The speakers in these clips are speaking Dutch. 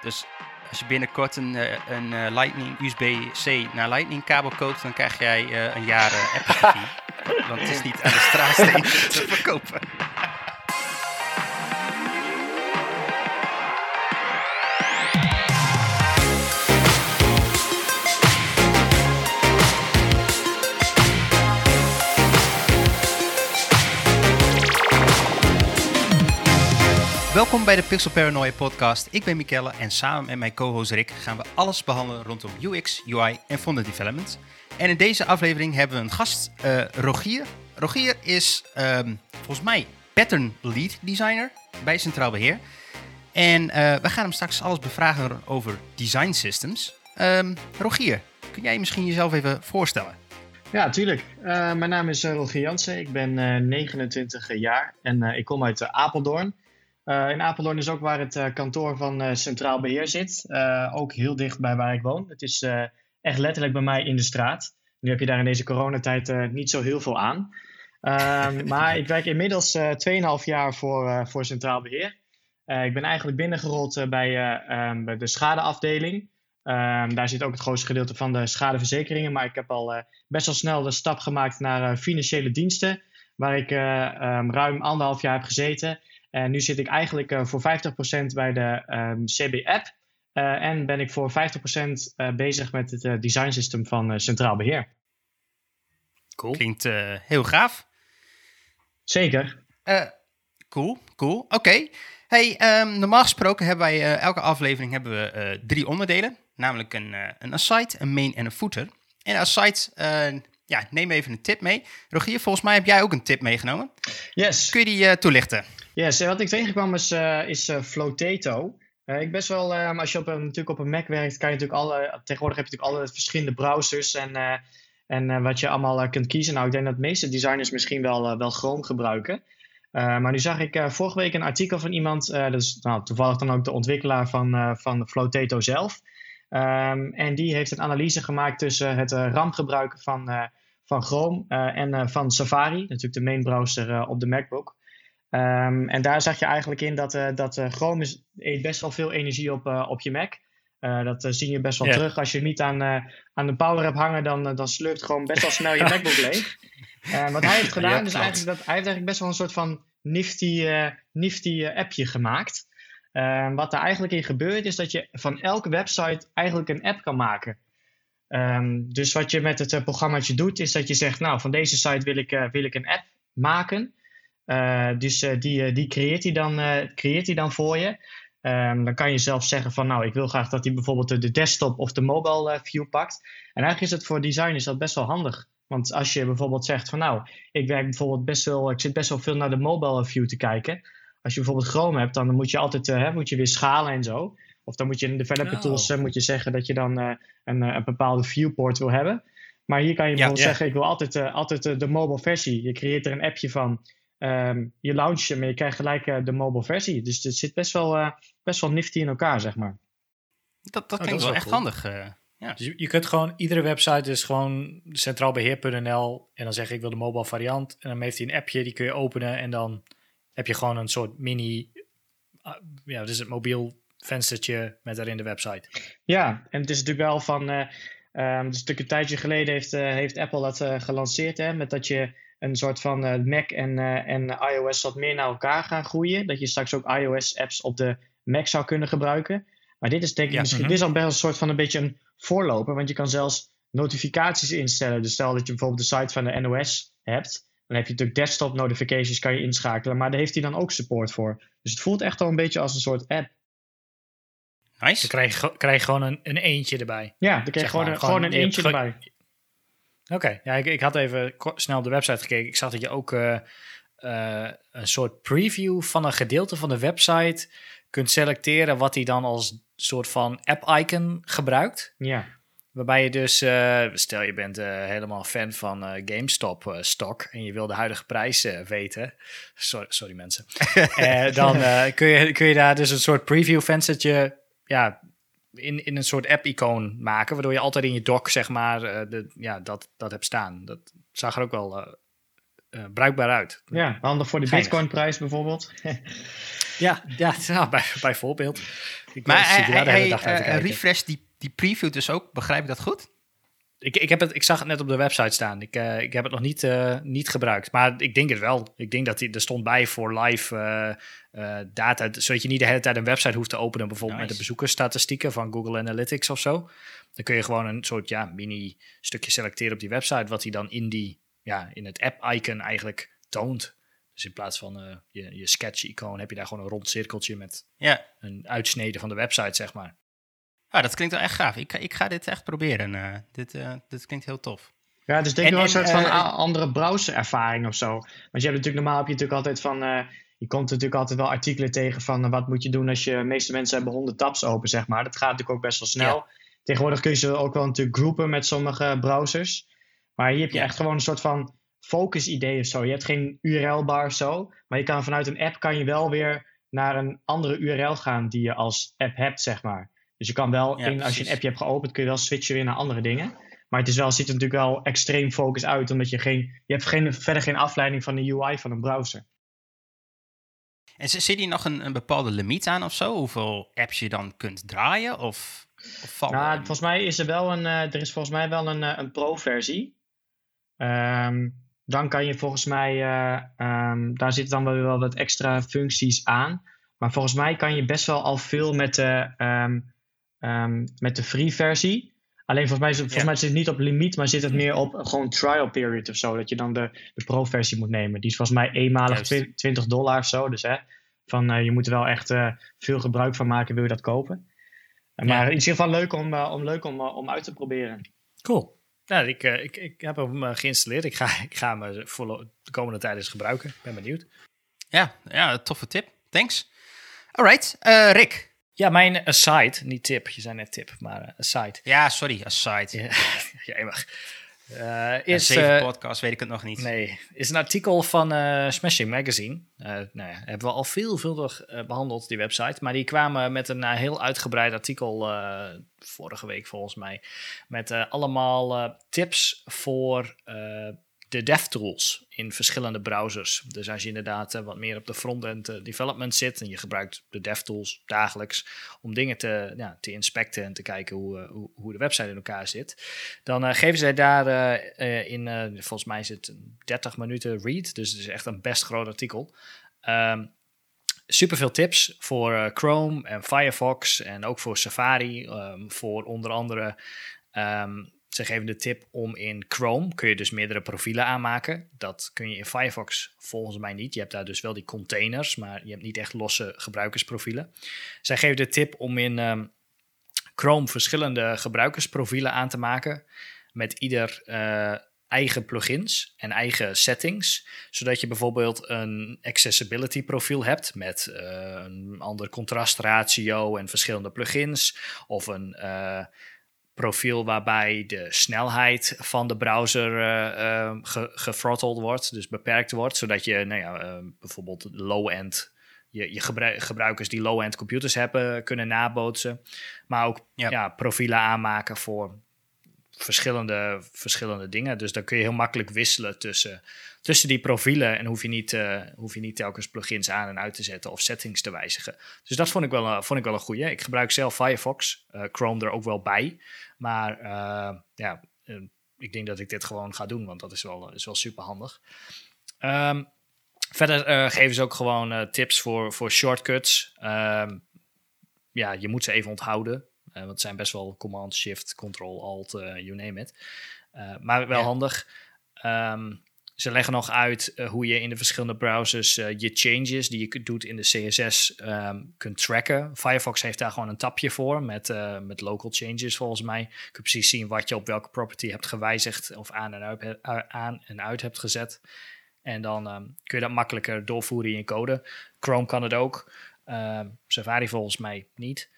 Dus als je binnenkort een, eh, een eh, Lightning USB-C naar Lightning kabel koopt, dan krijg jij eh, een jaar Apple TV. Want het is niet aan de straatsteen te verkopen. Welkom bij de Pixel Paranoia podcast. Ik ben Mikelle en samen met mijn co-host Rick gaan we alles behandelen rondom UX, UI en frontend development. En in deze aflevering hebben we een gast, eh, Rogier. Rogier is ehm, volgens mij pattern lead designer bij Centraal Beheer. En eh, we gaan hem straks alles bevragen over design systems. Ehm, Rogier, kun jij misschien jezelf even voorstellen? Ja, tuurlijk. Eh, mijn naam is uh, Rogier Jansen. Ik ben 29 jaar en ik kom uit Apeldoorn. In Apeldoorn is ook waar het kantoor van Centraal Beheer zit. ook heel dicht bij waar ik woon. Het is echt letterlijk bij mij in de straat. Nu heb je daar in deze coronatijd niet zo heel veel aan. Ehm, maar ik werk inmiddels 2,5 jaar voor, voor Centraal Beheer. ik ben eigenlijk binnengerold bij, um, bij de schadeafdeling. Um, daar zit ook het grootste gedeelte van de schadeverzekeringen. Maar ik heb al best wel snel de stap gemaakt naar financiële diensten. Waar ik um, ruim anderhalf jaar heb gezeten. En nu zit ik eigenlijk voor 50% bij de um, CB-app. en ben ik voor 50% bezig met het design system van Centraal Beheer. Cool. Klinkt heel gaaf. Zeker. cool, cool. Oké. Okay. Hey, normaal gesproken hebben wij elke aflevering hebben we drie onderdelen. Namelijk een, uh, een aside, een main en een footer. En aside, uh, ja, neem even een tip mee. Rogier, volgens mij heb jij ook een tip meegenomen. Yes. Kun je die uh, toelichten? Yes, wat ik tegenkwam is, is Flotato. ik best wel, als je op een, natuurlijk op een Mac werkt, kan je natuurlijk alle, tegenwoordig heb je natuurlijk alle verschillende browsers en, en wat je allemaal kunt kiezen. Nou, ik denk dat de meeste designers misschien wel, wel Chrome gebruiken. Uh, maar nu zag ik uh, vorige week een artikel van iemand, uh, dat is nou, toevallig dan ook de ontwikkelaar van, van Flotato zelf. Um, en die heeft een analyse gemaakt tussen het uh, RAM-gebruik van, uh, van Chrome uh, en van Safari, natuurlijk de main browser op de MacBook. Um, en daar zag je eigenlijk in dat, dat Chrome is, eet best wel veel energie op, op je Mac. dat zie je best wel yeah. terug. Als je niet aan, aan de power hebt hangen, dan, dan slurpt gewoon best wel snel je MacBook leeg. wat hij heeft gedaan, ja, is eigenlijk dat hij heeft eigenlijk best wel een soort van nifty, nifty appje gemaakt. Uh, wat er eigenlijk in gebeurt is dat je van elke website eigenlijk een app kan maken. Um, dus wat je met het uh, programmaatje doet is dat je zegt, nou van deze site wil ik, uh, wil ik een app maken. Uh, dus die, die creëert hij dan, creëert hij dan voor je. Um, dan kan je zelf zeggen van nou ik wil graag dat hij bijvoorbeeld de desktop of de mobile view pakt. En eigenlijk is het voor designers dat best wel handig. Want als je bijvoorbeeld zegt van nou ik werk bijvoorbeeld best wel, ik zit best wel veel naar de mobile view te kijken als je bijvoorbeeld Chrome hebt, dan moet je altijd hè, moet je weer schalen en zo. Of dan moet je in de developer oh. tools moet je zeggen dat je dan uh, een, een, bepaalde viewport wil hebben. Maar hier kan je bijvoorbeeld ja, zeggen, ik wil altijd, altijd de mobile versie. Je creëert er een appje van. Um, je launch hem en je krijgt gelijk de mobile versie. Dus het zit best wel, best wel nifty in elkaar, zeg maar. Dat, dat klinkt oh, dat wel echt cool. handig. ja. Dus je, je, kunt gewoon, iedere website is gewoon centraalbeheer.nl en dan zeg ik, ik wil de mobile variant. En dan heeft hij een appje, die kun je openen en dan heb je gewoon een soort mini, uh, ja, dus het mobiel venstertje met daarin de website. Ja, en het is natuurlijk wel van, uh, um, dus een tijdje geleden heeft, uh, heeft Apple dat uh, gelanceerd, hè, met dat je een soort van Mac en, en iOS wat meer naar elkaar gaan groeien. Dat je straks ook iOS-apps op de Mac zou kunnen gebruiken. Maar dit is denk ik ja, misschien, uh -huh. dit is al best een soort van een beetje een voorloper, want je kan zelfs notificaties instellen. Dus stel dat je bijvoorbeeld de site van de NOS hebt, dan heb je natuurlijk desktop notifications kan je inschakelen, maar daar heeft hij dan ook support voor. Dus het voelt echt al een beetje als een soort app. Nice. Dan krijg je, krijg je gewoon een, een eentje erbij. Ja, dan krijg je gewoon, maar, een, gewoon een eentje erbij. Oké, okay. ja, ik, ik, had even snel op de website gekeken. Ik zag dat je ook uh, uh, een soort preview van een gedeelte van de website kunt selecteren wat hij dan als soort van app-icon gebruikt. Ja. Waarbij je dus, uh, stel je bent helemaal fan van uh, GameStop stock en je wil de huidige prijs weten. Sorry, sorry mensen. dan kun, je, kun je daar dus een soort preview venstertje ja, in, in een soort app-icoon maken. Waardoor je altijd in je dock, zeg maar, de, ja, dat, dat hebt staan. Dat zag er ook wel bruikbaar uit. Ja, handig voor de Bitcoin-prijs bijvoorbeeld. ja, ja nou, bij, bijvoorbeeld. Ik maar hij, hij refresh die, die preview dus ook, begrijp ik dat goed? Ik, ik, heb het, ik zag het net op de website staan. Ik, uh, ik heb het nog niet, uh, niet gebruikt. Maar ik denk het wel. Ik denk dat die, er stond bij voor live uh, data. Zodat je niet de hele tijd een website hoeft te openen. Bijvoorbeeld met de bezoekersstatistieken van Google Analytics of zo. Dan kun je gewoon een soort ja, mini stukje selecteren op die website. Wat hij dan in, die, ja, in het app-icon eigenlijk toont. Dus in plaats van je, je sketch-icoon heb je daar gewoon een rond cirkeltje met een uitsnede van de website, zeg maar. Ah, dat klinkt wel echt gaaf. Ik, ik ga dit echt proberen. Uh, dit, uh, dit klinkt heel tof. Ja, dus denk ik wel een soort van uh, andere browserervaring of zo. Want je hebt natuurlijk normaal heb je natuurlijk altijd van. je komt natuurlijk altijd wel artikelen tegen van wat moet je doen als je. De meeste mensen hebben 100 tabs open, zeg maar. Dat gaat natuurlijk ook best wel snel. Tegenwoordig kun je ze ook wel natuurlijk groepen met sommige browsers. Maar hier heb je echt gewoon een soort van focus idee of zo. Je hebt geen URL-bar of zo. Maar je kan vanuit een app kan je wel weer naar een andere URL gaan die je als app hebt, zeg maar. Dus je kan wel, in, als je een appje hebt geopend, kun je wel switchen weer naar andere dingen. Maar het is wel, ziet er natuurlijk wel extreem focus uit, omdat je geen, je hebt geen, verder geen afleiding van de UI van een browser. En zit hier nog een, een bepaalde limiet aan of zo? Hoeveel apps je dan kunt draaien? Of, of nou, volgens mij is er wel een, uh, er is volgens mij wel een, uh, een pro-versie. Um, dan kan je volgens mij, uh, um, daar zitten dan wel wat extra functies aan. Maar volgens mij kan je best wel al veel met de, um, um, met de free versie. Alleen volgens mij, volgens mij zit het niet op limiet, maar zit het meer op gewoon trial period of zo. Dat je dan de, de pro versie moet nemen. Die is volgens mij eenmalig 20 dollar of zo. Dus hè, van, uh, je moet er wel echt uh, veel gebruik van maken, wil je dat kopen. Uh, maar in ieder geval leuk om, om, leuk om, om uit te proberen. Cool. Nou, ik, ik, ik heb hem geïnstalleerd. Ik ga, ik ga hem voor de komende tijd eens gebruiken. Ik ben benieuwd. Ja, ja, toffe tip. Thanks. Alright, Rick. Ja, mijn aside, niet tip, je zei net tip, maar uh, aside. Ja, sorry, aside. Ja, jij mag. Uh, is, zeven uh, podcast, weet ik het nog niet. Nee, is een artikel van uh, Smashing Magazine. nou ja, hebben we al veelvuldig behandeld, die website. Maar die kwamen met een heel uitgebreid artikel vorige week volgens mij. Met allemaal tips voor de DevTools in verschillende browsers. Dus als je inderdaad uh, wat meer op de front-end uh, development zit en je gebruikt de DevTools dagelijks om dingen te, ja, te inspecten en te kijken hoe, uh, hoe, de website in elkaar zit, dan geven zij daar in, volgens mij is het 30 minuten read, dus het is echt een best groot artikel. Um, super veel tips voor Chrome en Firefox en ook voor Safari, um, voor onder andere um, ze geven de tip om in Chrome kun je dus meerdere profielen aanmaken. Dat kun je in Firefox volgens mij niet. Je hebt daar dus wel die containers, maar je hebt niet echt losse gebruikersprofielen. Zij geven de tip om in ehm, Chrome verschillende gebruikersprofielen aan te maken. Met ieder uh, eigen plugins en eigen settings. Zodat je bijvoorbeeld een accessibility profiel hebt met uh, een ander contrastratio en verschillende plugins. Of een uh, profiel waarbij de snelheid van de browser uh, uh, wordt, dus beperkt wordt, zodat je nou ja, uh, bijvoorbeeld low-end, je, je gebruikers die low-end computers hebben kunnen nabootsen, maar ook ja. profielen aanmaken voor verschillende, verschillende dingen. Dus dan kun je heel makkelijk wisselen tussen, tussen die profielen en hoef je, niet, uh, hoef je niet telkens plugins aan en uit te zetten of settings te wijzigen. Dus dat vond ik wel, vond ik wel een goede. Ik gebruik zelf Firefox, uh, Chrome er ook wel bij. Maar ja, ik denk dat ik dit gewoon ga doen, want dat is wel, is wel super handig. Um, verder geven ze ook gewoon tips voor, voor shortcuts. Um, ja, je moet ze even onthouden. Uh, want het zijn best wel Command, Shift, Control, Alt, uh, you name it. Uh, maar wel handig. Um, ze leggen nog uit hoe je in de verschillende browsers je changes die je doet in de CSS um, kunt tracken. Firefox heeft daar gewoon een tapje voor met, met local changes volgens mij. Je kunt precies zien wat je op welke property hebt gewijzigd of aan en uit, aan en uit hebt gezet. En dan um, kun je dat makkelijker doorvoeren in je code. Chrome kan het ook. Safari volgens mij niet.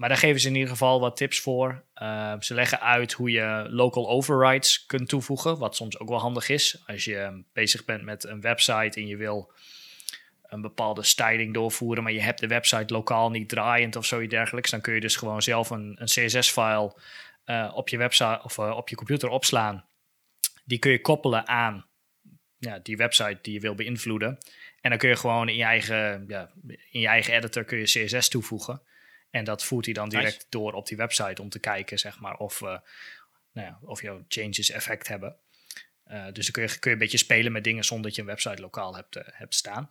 Maar daar geven ze in ieder geval wat tips voor. Uh, ze leggen uit hoe je local overrides kunt toevoegen, wat soms ook wel handig is. Als je bezig bent met een website en je wil een bepaalde styling doorvoeren, maar je hebt de website lokaal niet draaiend of zoiets dergelijks, dan kun je dus gewoon zelf een, een CSS-file uh, op je website of uh, op je computer opslaan. Die kun je koppelen aan ja, die website die je wil beïnvloeden. En dan kun je gewoon in je eigen, ja, in je eigen editor kun je CSS toevoegen. En dat voert hij dan direct door op die website om te kijken, zeg maar, of, uh, nou ja, of jouw changes effect hebben. Uh, dus dan kun je, kun je een beetje spelen met dingen zonder dat je een website lokaal hebt, uh, hebt staan.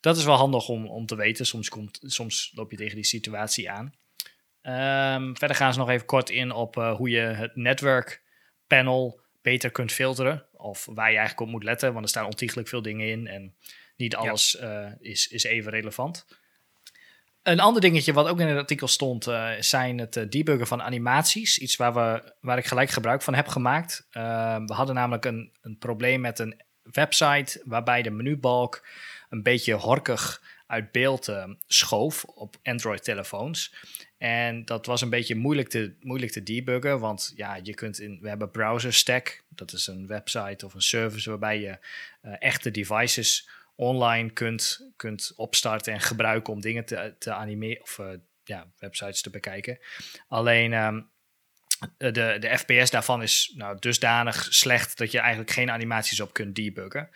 Dat is wel handig om, om te weten. Soms, komt, soms loop je tegen die situatie aan. Um, verder gaan ze nog even kort in op hoe je het netwerk panel beter kunt filteren. Of waar je eigenlijk op moet letten, want er staan ontiegelijk veel dingen in. En niet alles ja. is, is even relevant. Een ander dingetje wat ook in het artikel stond, uh, zijn het uh, debuggen van animaties. Iets waar, we, waar ik gelijk gebruik van heb gemaakt. Uh, we hadden namelijk een, een probleem met een website waarbij de menubalk een beetje horkig uit beeld schoof op Android-telefoons. En dat was een beetje moeilijk te, moeilijk te debuggen, want ja, je kunt in, we hebben Browser Stack, dat is een website of een service waarbij je echte devices online kunt, kunt opstarten en gebruiken om dingen te, te animeren of uh, ja, websites te bekijken. Alleen um, de, de FPS daarvan is nou, dusdanig slecht dat je eigenlijk geen animaties op kunt debuggen.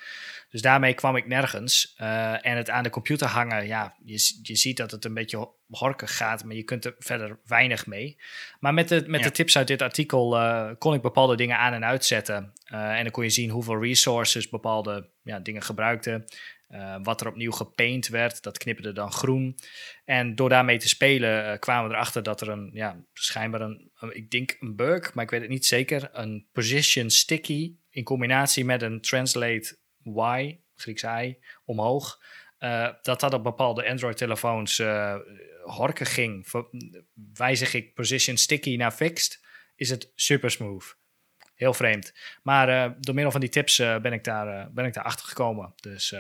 Dus daarmee kwam ik nergens. Uh, en het aan de computer hangen, ja, je, je ziet dat het een beetje horkig gaat, maar je kunt er verder weinig mee. Maar met de, met de tips uit dit artikel uh, kon ik bepaalde dingen aan en uitzetten. Uh, en dan kon je zien hoeveel resources bepaalde ja, dingen gebruikten. Uh, wat er opnieuw gepaint werd, dat knipperde dan groen. En door daarmee te spelen uh, kwamen we erachter dat er een, ja, schijnbaar een, ik denk een bug, maar ik weet het niet zeker, een position sticky in combinatie met een translate Y, Grieks I, omhoog, uh, dat dat op bepaalde Android-telefoons horken ging. Wijzig ik position sticky naar fixed, is het super smooth. Heel vreemd. Maar door middel van die tips ben, ik daar, ben ik daar achter gekomen. Dus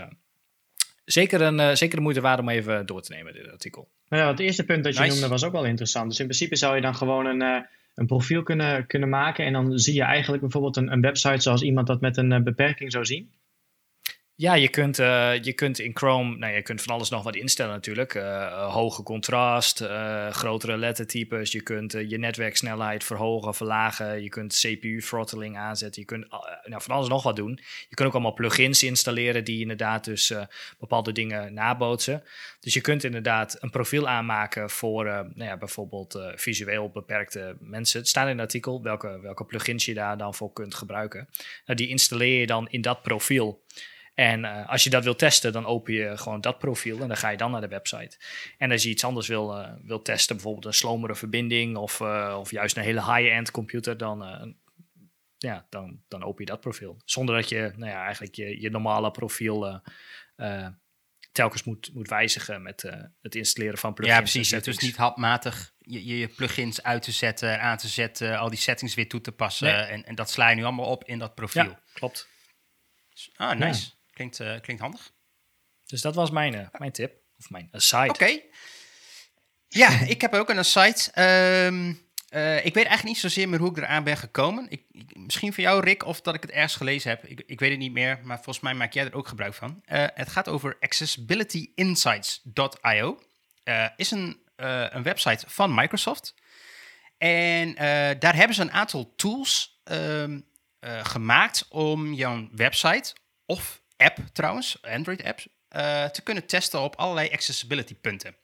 zeker, een, uh, zeker de moeite waard om even door te nemen, dit artikel. Nou ja, het eerste punt dat je noemde was ook wel interessant. Dus in principe zou je dan gewoon een, uh, een profiel kunnen, kunnen maken. En dan zie je eigenlijk bijvoorbeeld een, een website zoals iemand dat met een uh, beperking zou zien. Ja, je kunt, uh, je kunt in Chrome, nou, je kunt van alles nog wat instellen natuurlijk. Uh, hoge contrast, grotere lettertypes. Je kunt je netwerksnelheid verhogen, verlagen. Je kunt CPU-throttling aanzetten. Je kunt nou, van alles nog wat doen. Je kunt ook allemaal plugins installeren die inderdaad dus bepaalde dingen nabootsen. Dus je kunt inderdaad een profiel aanmaken voor nou ja, bijvoorbeeld visueel beperkte mensen. Het staat in het artikel welke, welke plugins je daar dan voor kunt gebruiken. Nou, die installeer je dan in dat profiel. En uh, als je dat wil testen, dan open je gewoon dat profiel en dan ga je dan naar de website. En als je iets anders wil, uh, wil testen, bijvoorbeeld een slomere verbinding of, uh, of juist een hele high-end computer, dan, ja, dan, dan open je dat profiel. Zonder dat je nou ja, eigenlijk je, je normale profiel telkens moet, moet wijzigen met het installeren van plugins. Ja, precies. Het is dus niet handmatig je, je plugins uit te zetten, aan te zetten, al die settings weer toe te passen. Nee. En, en dat sla je nu allemaal op in dat profiel. Ja, klopt. Ah, nice. Ja. Klinkt, uh, klinkt handig. Dus dat was mijn, uh, mijn tip. Of mijn aside. Oké. Okay. Ja, ik heb ook een aside. Um, uh, ik weet eigenlijk niet zozeer meer hoe ik eraan ben gekomen. Ik, ik, misschien van jou, Rick, of dat ik het ergens gelezen heb. Ik, ik weet het niet meer, maar volgens mij maak jij er ook gebruik van. het gaat over accessibilityinsights.io. is een, een website van Microsoft. En daar hebben ze een aantal tools um, gemaakt om jouw website of app trouwens, Android-apps, uh, te kunnen testen op allerlei accessibility punten.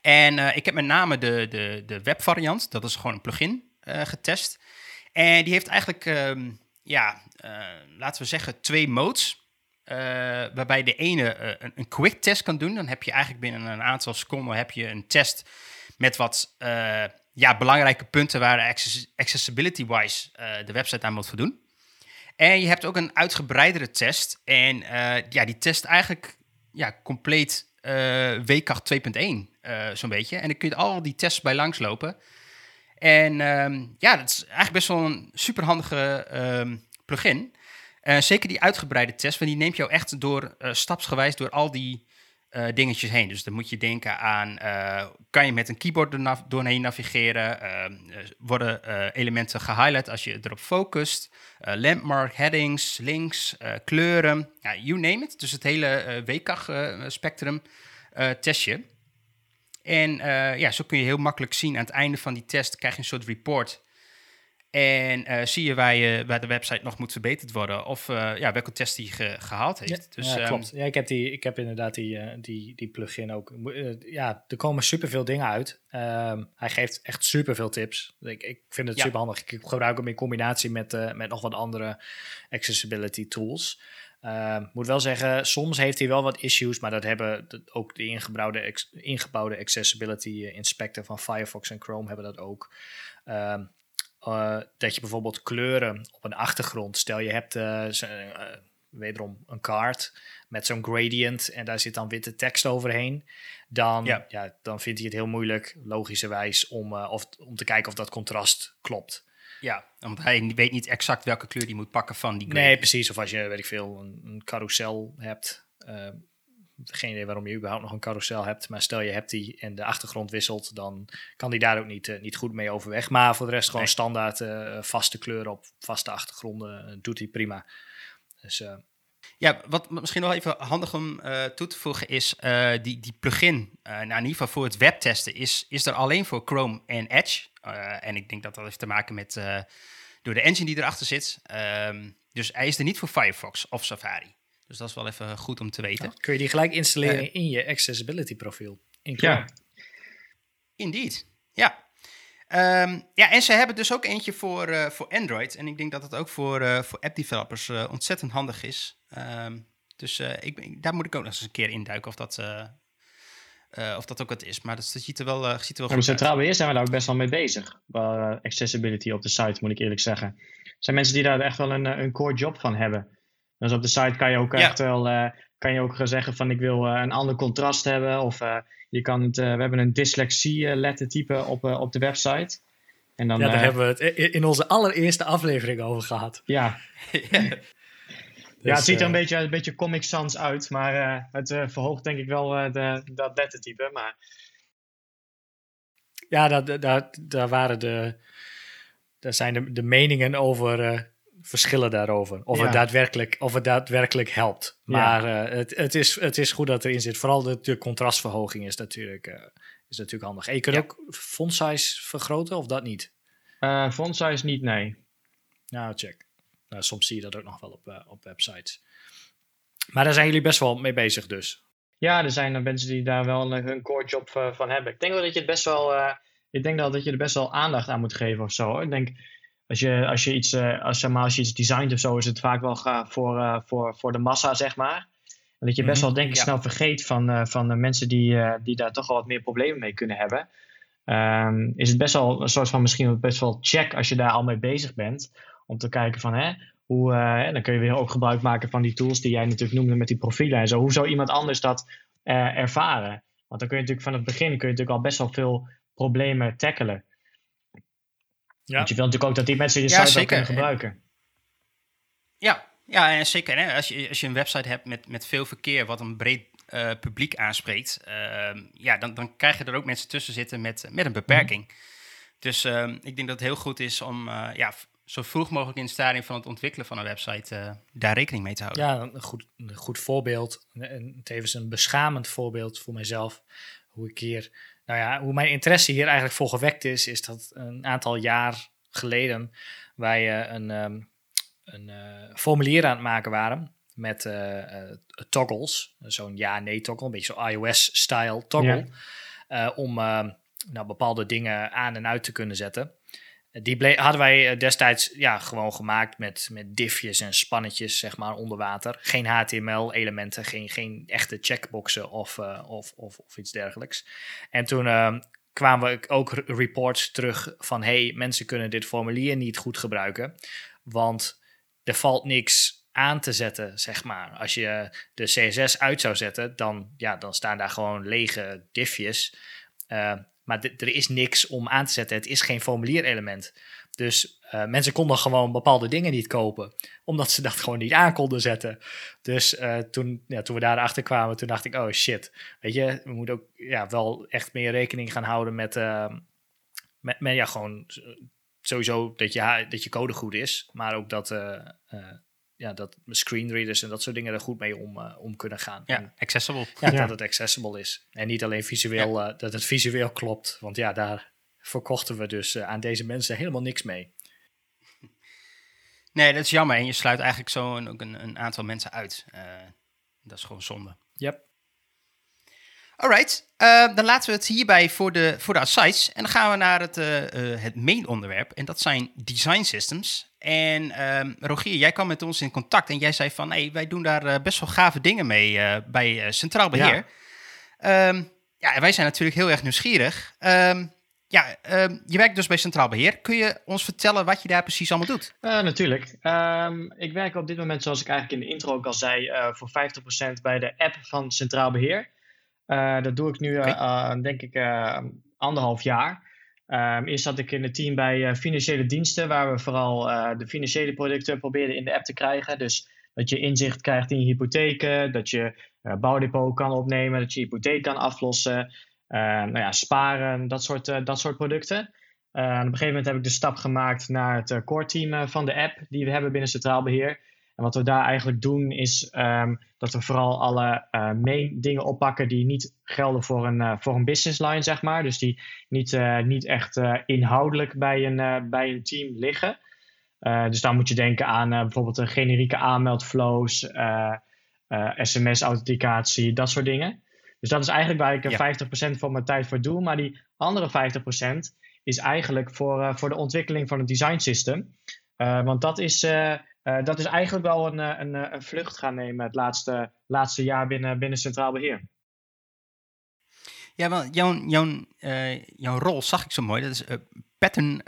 En uh, ik heb met name de, de, de webvariant, dat is gewoon een plugin, uh, getest. En die heeft eigenlijk, um, ja, laten we zeggen, twee modes. waarbij de ene een, een, quick test kan doen. Dan heb je eigenlijk binnen een aantal seconden heb je een test met wat ja, belangrijke punten waar accessibility-wise de website aan moet voldoen. En je hebt ook een uitgebreidere test. En uh, ja, die test eigenlijk ja, compleet uh, WCAG 2.1, uh, zo'n beetje. En dan kun je al die tests bij langslopen. En um, ja, dat is eigenlijk best wel een superhandige um, plugin. zeker die uitgebreide test, want die neemt jou echt door, stapsgewijs door al die uh, dingetjes heen. Dus dan moet je denken aan, uh, kan je met een keyboard er doorheen navigeren? Uh, worden elementen gehighlight als je erop focust? landmark, headings, links, kleuren, ja, you name it. Dus het hele WCAG-spectrum test je. En ja, zo kun je heel makkelijk zien aan het einde van die test krijg je een soort report. En uh, zie je waar, je waar de website nog moet verbeterd worden of uh, ja, welke test die ge, gehaald heeft. Ja, dus, ja klopt. Um, ja, ik, heb die, ik heb inderdaad die, uh, die, die plugin ook. ja, er komen superveel dingen uit. Um, hij geeft echt superveel tips. Ik, ik vind het ja. super handig. Ik gebruik hem in combinatie met, met nog wat andere accessibility tools. Uh, moet wel zeggen, soms heeft hij wel wat issues, maar dat hebben ook de ingebouwde, ingebouwde accessibility inspector van Firefox en Chrome hebben dat ook. Uh, dat je bijvoorbeeld kleuren op een achtergrond, stel je hebt uh, wederom een kaart met zo'n gradient en daar zit dan witte tekst overheen, dan, ja. ja dan vindt hij het heel moeilijk, logischerwijs, om, of, om te kijken of dat contrast klopt. Ja, want hij weet niet exact welke kleur hij moet pakken van die gradient. Nee, precies. Of als je, weet ik veel, een, een carousel hebt, geen idee waarom je überhaupt nog een carousel hebt. Maar stel je hebt die en de achtergrond wisselt, dan kan die daar ook niet, uh, niet goed mee overweg. Maar voor de rest gewoon standaard uh, vaste kleuren op vaste achtergronden uh, doet hij prima. Dus, ja, wat misschien nog even handig om toe te voegen is die, die plugin, nou in ieder geval voor het webtesten, is, is er alleen voor Chrome en Edge. en ik denk dat dat heeft te maken met door de engine die erachter zit. Um, dus hij is er niet voor Firefox of Safari. Dus dat is wel even goed om te weten. kun je die gelijk installeren uh, in je accessibility profiel? In ja. Indeed, ja. Um, ja, en ze hebben dus ook eentje voor, uh, voor Android. En ik denk dat het ook voor, uh, voor app developers uh, ontzettend handig is. Um, dus ik, daar moet ik ook nog eens een keer induiken of dat, of dat ook wat is. Maar dat, ziet er wel, ziet er wel ja, goed Centraal Beheer zijn we daar ook best wel mee bezig. Accessibility op de site, moet ik eerlijk zeggen. Er zijn mensen die daar echt wel een, een core job van hebben. Dus op de site kan je ook echt wel uh, kan je ook zeggen van ik wil uh, een ander contrast hebben. Of uh, je kan het, we hebben een dyslexie lettertype op, op de website. En dan, ja, daar hebben we het in onze allereerste aflevering over gehad. Ja. ja. Dus, ja, het ziet er een beetje, een beetje Comic Sans uit, maar het verhoogt denk ik wel de, dat lettertype. Maar... Ja, daar, daar, daar waren de, daar zijn de, de meningen over verschillen daarover. Of, het, daadwerkelijk, of het daadwerkelijk helpt. Maar uh, het, het, is, het is goed dat erin zit. Vooral de, de contrastverhoging is natuurlijk, uh, is natuurlijk handig. En je kunt ook font size vergroten of dat niet? Uh, font size niet, nee. Nou, check. Nou, soms zie je dat ook nog wel op, op websites. Maar daar zijn jullie best wel mee bezig dus. Ja, er zijn mensen die daar wel een, core job van hebben. Ik denk wel dat je het best wel... ik denk dat je er best wel aandacht aan moet geven of zo. Ik denk als je, als je iets, uh, als, zeg maar, als je iets designt of zo, is het vaak wel voor, uh, voor, voor de massa, zeg maar. En dat je best mhm, wel, denk ik, snel vergeet van, uh, van de mensen die, die daar toch wel wat meer problemen mee kunnen hebben. Um, is het best wel een soort van misschien best wel check als je daar al mee bezig bent. Om te kijken van, hè, hoe, dan kun je weer ook gebruik maken van die tools die jij natuurlijk noemde met die profielen en zo. Hoe zou iemand anders dat ervaren? Want dan kun je natuurlijk van het begin kun je natuurlijk al best wel veel problemen tackelen. Ja. Want je wil natuurlijk ook dat die mensen je site kunnen gebruiken. Ja, ja en zeker. Hè? Als, je, als je een website hebt met, met veel verkeer, wat een breed uh, publiek aanspreekt, uh, ja, dan, dan krijg je er ook mensen tussen zitten met, met een beperking. Mm. Dus uh, ik denk dat het heel goed is om uh, ja, zo vroeg mogelijk in het stadium van het ontwikkelen van een website daar rekening mee te houden. Ja, een goed, een goed voorbeeld. En tevens een beschamend voorbeeld voor mijzelf. Hoe ik hier nou ja, hoe mijn interesse hier eigenlijk voor gewekt is, is dat een aantal jaar geleden wij uh, een, um, een uh, formulier aan het maken waren met uh, toggles. Zo'n ja-nee toggle, een beetje zo'n iOS-style toggle. Ja. om ehm, nou, bepaalde dingen aan en uit te kunnen zetten. Die hadden wij destijds ja, gewoon gemaakt met, met diffjes en spannetjes zeg maar, onder water. Geen HTML-elementen, geen, geen echte checkboxen of, uh, of, of, of, iets dergelijks. En toen uh, kwamen we ook reports terug van... hey, mensen kunnen dit formulier niet goed gebruiken, want er valt niks aan te zetten, zeg maar. Als je de CSS uit zou zetten, dan, ja, dan staan daar gewoon lege diffjes... Uh, maar er is niks om aan te zetten. Het is geen formulierelement. Dus uh, mensen konden gewoon bepaalde dingen niet kopen, omdat ze dat gewoon niet aan konden zetten. Dus uh, toen, ja, toen we daarachter kwamen, toen dacht ik, oh shit, weet je, we moeten ook ja, wel echt meer rekening gaan houden met, uh, met, met ja, gewoon sowieso dat je, dat je code goed is, maar ook dat ja, dat screenreaders en dat soort dingen er goed mee om, uh, om kunnen gaan. Ja, en, accessible. Ja, dat het accessible is. En niet alleen visueel, ja. uh, dat het visueel klopt. Want ja, daar verkochten we dus uh, aan deze mensen helemaal niks mee. Nee, dat is jammer. En je sluit eigenlijk zo een, ook een, een aantal mensen uit. Uh, dat is gewoon zonde. Yep. Alright, uh, dan laten we het hierbij voor de, voor de asides. En dan gaan we naar het, uh, het main onderwerp. En dat zijn design systems. En uh, Rogier, jij kwam met ons in contact. En jij zei van, hey, wij doen daar best wel gave dingen mee bij Centraal Beheer. Ja. Um, ja, en wij zijn natuurlijk heel erg nieuwsgierig. Um, ja, je werkt dus bij Centraal Beheer. Kun je ons vertellen wat je daar precies allemaal doet? Natuurlijk. Ik werk op dit moment, zoals ik eigenlijk in de intro ook al zei, voor 50% bij de app van Centraal Beheer. Dat doe ik nu, okay. denk ik, anderhalf jaar. Um, eerst zat ik in het team bij financiële diensten, waar we vooral de financiële producten probeerden in de app te krijgen. Dus dat je inzicht krijgt in je hypotheken, dat je bouwdepot kan opnemen, dat je hypotheek kan aflossen. Uh, nou ja, sparen, dat soort, uh, dat soort producten. Uh, op een gegeven moment heb ik de stap gemaakt naar het core team van de app die we hebben binnen Centraal Beheer. En wat we daar eigenlijk doen is um, dat we vooral alle main dingen oppakken die niet gelden voor een, voor een business line, zeg maar. Dus die niet, niet echt inhoudelijk bij een, bij een team liggen. dus dan moet je denken aan bijvoorbeeld een generieke aanmeldflows, sms-authenticatie, dat soort dingen. Dus dat is eigenlijk waar ik ja. 50% van mijn tijd voor doe. Maar die andere 50% is eigenlijk voor, voor de ontwikkeling van het design system. Want dat is, uh, dat is eigenlijk wel een, een, een, vlucht gaan nemen het laatste, laatste jaar binnen, binnen Centraal Beheer. Ja, want jouw, jouw, jouw rol zag ik zo mooi. Dat is pattern,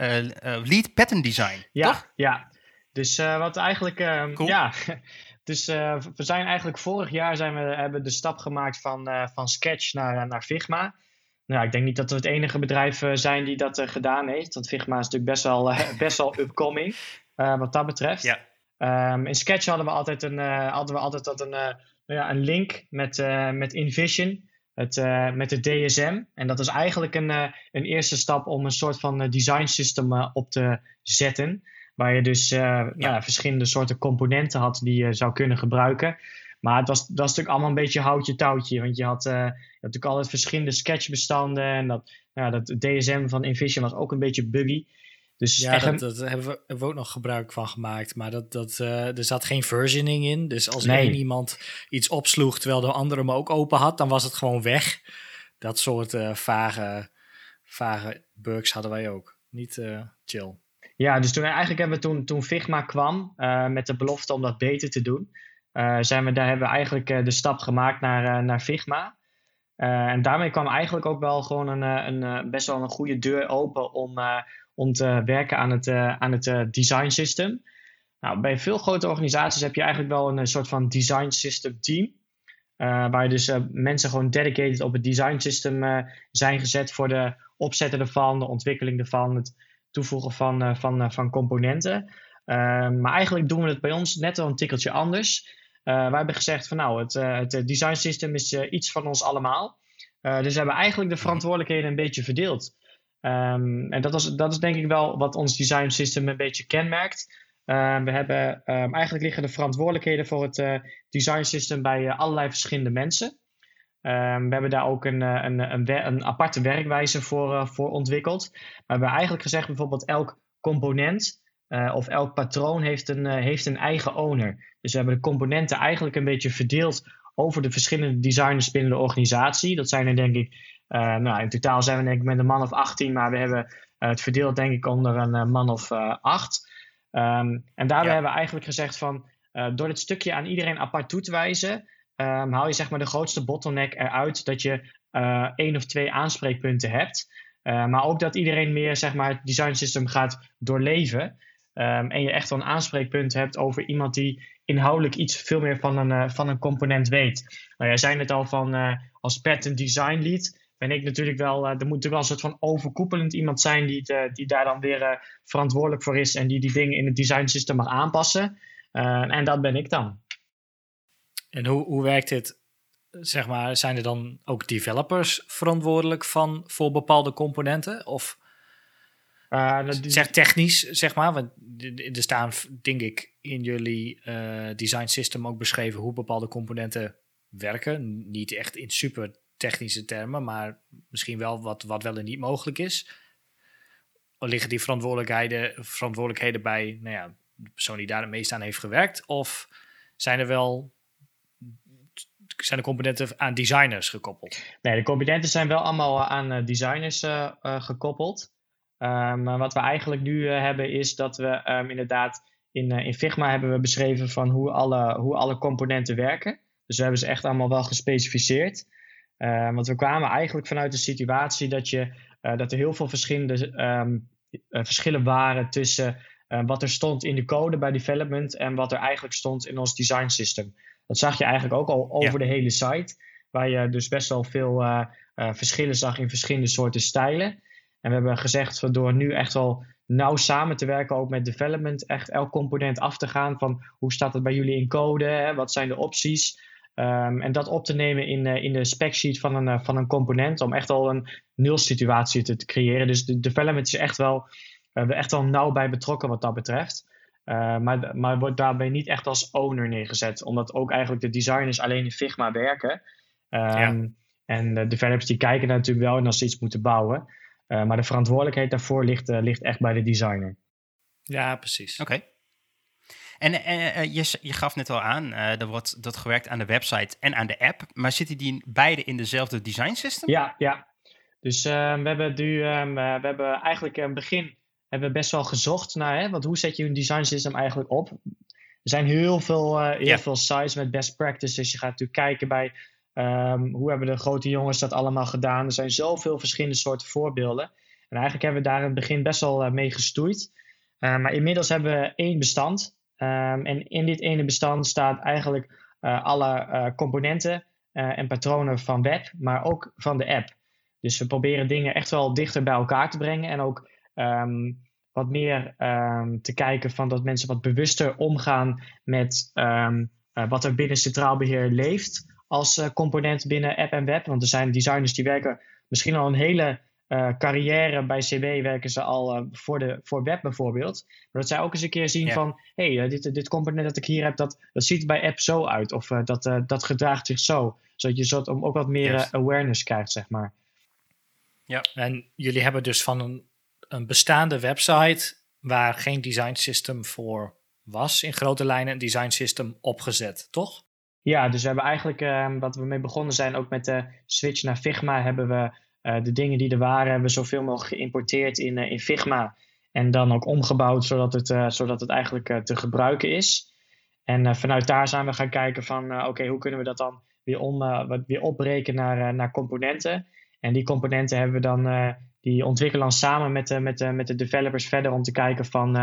lead pattern design. Ja, toch? ja. Dus wat eigenlijk. Ehm, cool. Ja. Dus we zijn eigenlijk vorig jaar zijn we, hebben de stap gemaakt van, van Sketch naar, naar Figma. Nou, ik denk niet dat we het enige bedrijf zijn die dat gedaan heeft. Want Figma is natuurlijk best wel, best wel upcoming wat dat betreft. Ja. Um, in Sketch hadden we altijd een, hadden we altijd dat een, nou ja, een link met, met InVision. Het, met de DSM. En dat is eigenlijk een, een eerste stap om een soort van design system op te zetten. Waar je dus uh, ja. verschillende soorten componenten had die je zou kunnen gebruiken. Maar het was, dat was natuurlijk allemaal een beetje houtje touwtje. Want je had, uh, je had natuurlijk altijd verschillende sketchbestanden. En dat, ja, dat DSM van InVision was ook een beetje buggy. Dus ja, dat, dat hebben, we, hebben, we, ook nog gebruik van gemaakt. Maar dat, dat, uh, er zat geen versioning in. Dus als nee. één iemand iets opsloeg terwijl de andere hem ook open had, dan was het gewoon weg. Dat soort uh, vage, vage bugs hadden wij ook. Niet uh, chill. Ja, dus toen, eigenlijk hebben we toen, toen Figma kwam met de belofte om dat beter te doen, zijn we, daar hebben we eigenlijk de stap gemaakt naar, naar Figma. en daarmee kwam eigenlijk ook wel gewoon een, een, best wel een goede deur open om, om te werken aan het, aan het design system. Nou, bij veel grote organisaties heb je eigenlijk wel een soort van design system team. waar dus mensen gewoon dedicated op het design system zijn gezet voor de opzetten ervan, de ontwikkeling ervan, het toevoegen van, uh, van, uh, van componenten. Uh, maar eigenlijk doen we het bij ons net wel een tikkeltje anders. wij hebben gezegd van nou, het, het design system is iets van ons allemaal. dus we hebben eigenlijk de verantwoordelijkheden een beetje verdeeld. Um, en dat, was, dat is denk ik wel wat ons design system een beetje kenmerkt. we hebben um, eigenlijk liggen de verantwoordelijkheden voor het design system bij allerlei verschillende mensen. We hebben daar ook een, eh, een, een, een aparte werkwijze voor, uh, voor ontwikkeld. We hebben eigenlijk gezegd bijvoorbeeld elk component uh, of elk patroon heeft een, heeft een eigen owner. Dus we hebben de componenten eigenlijk een beetje verdeeld over de verschillende designers binnen de organisatie. Dat zijn er denk ik, nou in totaal zijn we denk ik met een man of 18, maar we hebben het verdeeld denk ik onder een man of 8. Um, en daarbij ja. hebben we eigenlijk gezegd van door dit stukje aan iedereen apart toe te wijzen um, haal je zeg maar de grootste bottleneck eruit dat je uh, één of twee aanspreekpunten hebt. Uh, maar ook dat iedereen meer zeg maar, het design system gaat doorleven. Um, en je echt wel een aanspreekpunt hebt over iemand die inhoudelijk iets veel meer van een, uh, van een component weet. Nou, jij zei het al van als patent design lead. Ben ik natuurlijk wel, er moet natuurlijk wel een soort van overkoepelend iemand zijn die, het, die daar dan weer verantwoordelijk voor is en die die dingen in het design system mag aanpassen. en dat ben ik dan. En hoe, hoe werkt dit? Zeg maar, zijn er dan ook developers verantwoordelijk van voor bepaalde componenten? Of uh, zeg technisch, zeg maar, want er staan, denk ik, in jullie uh, design system ook beschreven hoe bepaalde componenten werken. Niet echt in super technische termen, maar misschien wel wat, wat wel en niet mogelijk is. Liggen die verantwoordelijkheden, verantwoordelijkheden bij nou ja, de persoon die daar het meest aan heeft gewerkt? Of zijn er wel zijn de componenten aan designers gekoppeld? Nee, de componenten zijn wel allemaal aan designers gekoppeld. maar wat we eigenlijk nu hebben is dat we ehm, inderdaad in, in Figma hebben we beschreven van hoe alle, hoe alle componenten werken. Dus we hebben ze echt allemaal wel gespecificeerd. Uh, want we kwamen eigenlijk vanuit de situatie dat, je, uh, dat er heel veel verschillende um, uh, verschillen waren tussen wat er stond in de code bij development en wat er eigenlijk stond in ons design system. Dat zag je eigenlijk ook al over de hele site, waar je dus best wel veel verschillen zag in verschillende soorten stijlen. En we hebben gezegd, door nu echt wel nauw samen te werken, ook met development, echt elk component af te gaan van hoe staat het bij jullie in code, hè? wat zijn de opties. Um, en dat op te nemen in, uh, in de spec sheet van een, uh, van een component om echt al een nul situatie te, te creëren. Dus de development is echt wel, uh, echt wel nauw bij betrokken wat dat betreft. maar, maar wordt daarbij niet echt als owner neergezet, omdat ook eigenlijk de designers alleen in Figma werken. Um, ja. En de developers die kijken daar natuurlijk wel en als ze iets moeten bouwen. maar de verantwoordelijkheid daarvoor ligt, ligt echt bij de designer. Ja, precies. Oké. Okay. En uh, je, je, gaf net al aan, er wordt dat gewerkt aan de website en aan de app. Maar zitten die beide in dezelfde design system? Ja, ja. Dus we hebben nu, we hebben eigenlijk in het begin hebben we best wel gezocht naar, hè, want hoe zet je een design system eigenlijk op? Er zijn heel veel, heel yeah. veel sites met best practices. Je gaat natuurlijk kijken bij um, hoe hebben de grote jongens dat allemaal gedaan. Er zijn zoveel verschillende soorten voorbeelden. En eigenlijk hebben we daar in het begin best wel mee gestoeid. maar inmiddels hebben we één bestand. Um, en in dit ene bestand staat eigenlijk uh, alle uh, componenten uh, en patronen van web, maar ook van de app. Dus we proberen dingen echt wel dichter bij elkaar te brengen en ook um, wat meer um, te kijken van dat mensen wat bewuster omgaan met wat er binnen centraal beheer leeft als component binnen app en web. Want er zijn designers die werken misschien al een hele uh, carrière bij CB werken ze al uh, voor, de, voor web bijvoorbeeld. Maar dat zij ook eens een keer zien van... hé, hey, uh, dit, dit component dat ik hier heb, dat, dat ziet bij app zo uit. Of dat, dat gedraagt zich zo. Zodat je zo ook wat meer yes. awareness krijgt, zeg maar. Ja, en jullie hebben dus van een, een bestaande website... waar geen design system voor was... in grote lijnen een design system opgezet, toch? Ja, dus we hebben eigenlijk... ehm, wat we mee begonnen zijn, ook met de switch naar Figma... hebben we uh, de dingen die er waren, hebben we zoveel mogelijk geïmporteerd in, uh, in Figma. En dan ook omgebouwd zodat het, uh, zodat het eigenlijk te gebruiken is. En vanuit daar zijn we gaan kijken van oké, hoe kunnen we dat dan weer, om, weer opbreken naar, naar componenten. En die componenten hebben we dan, die ontwikkelen dan samen met de, met, de, met de developers verder om te kijken van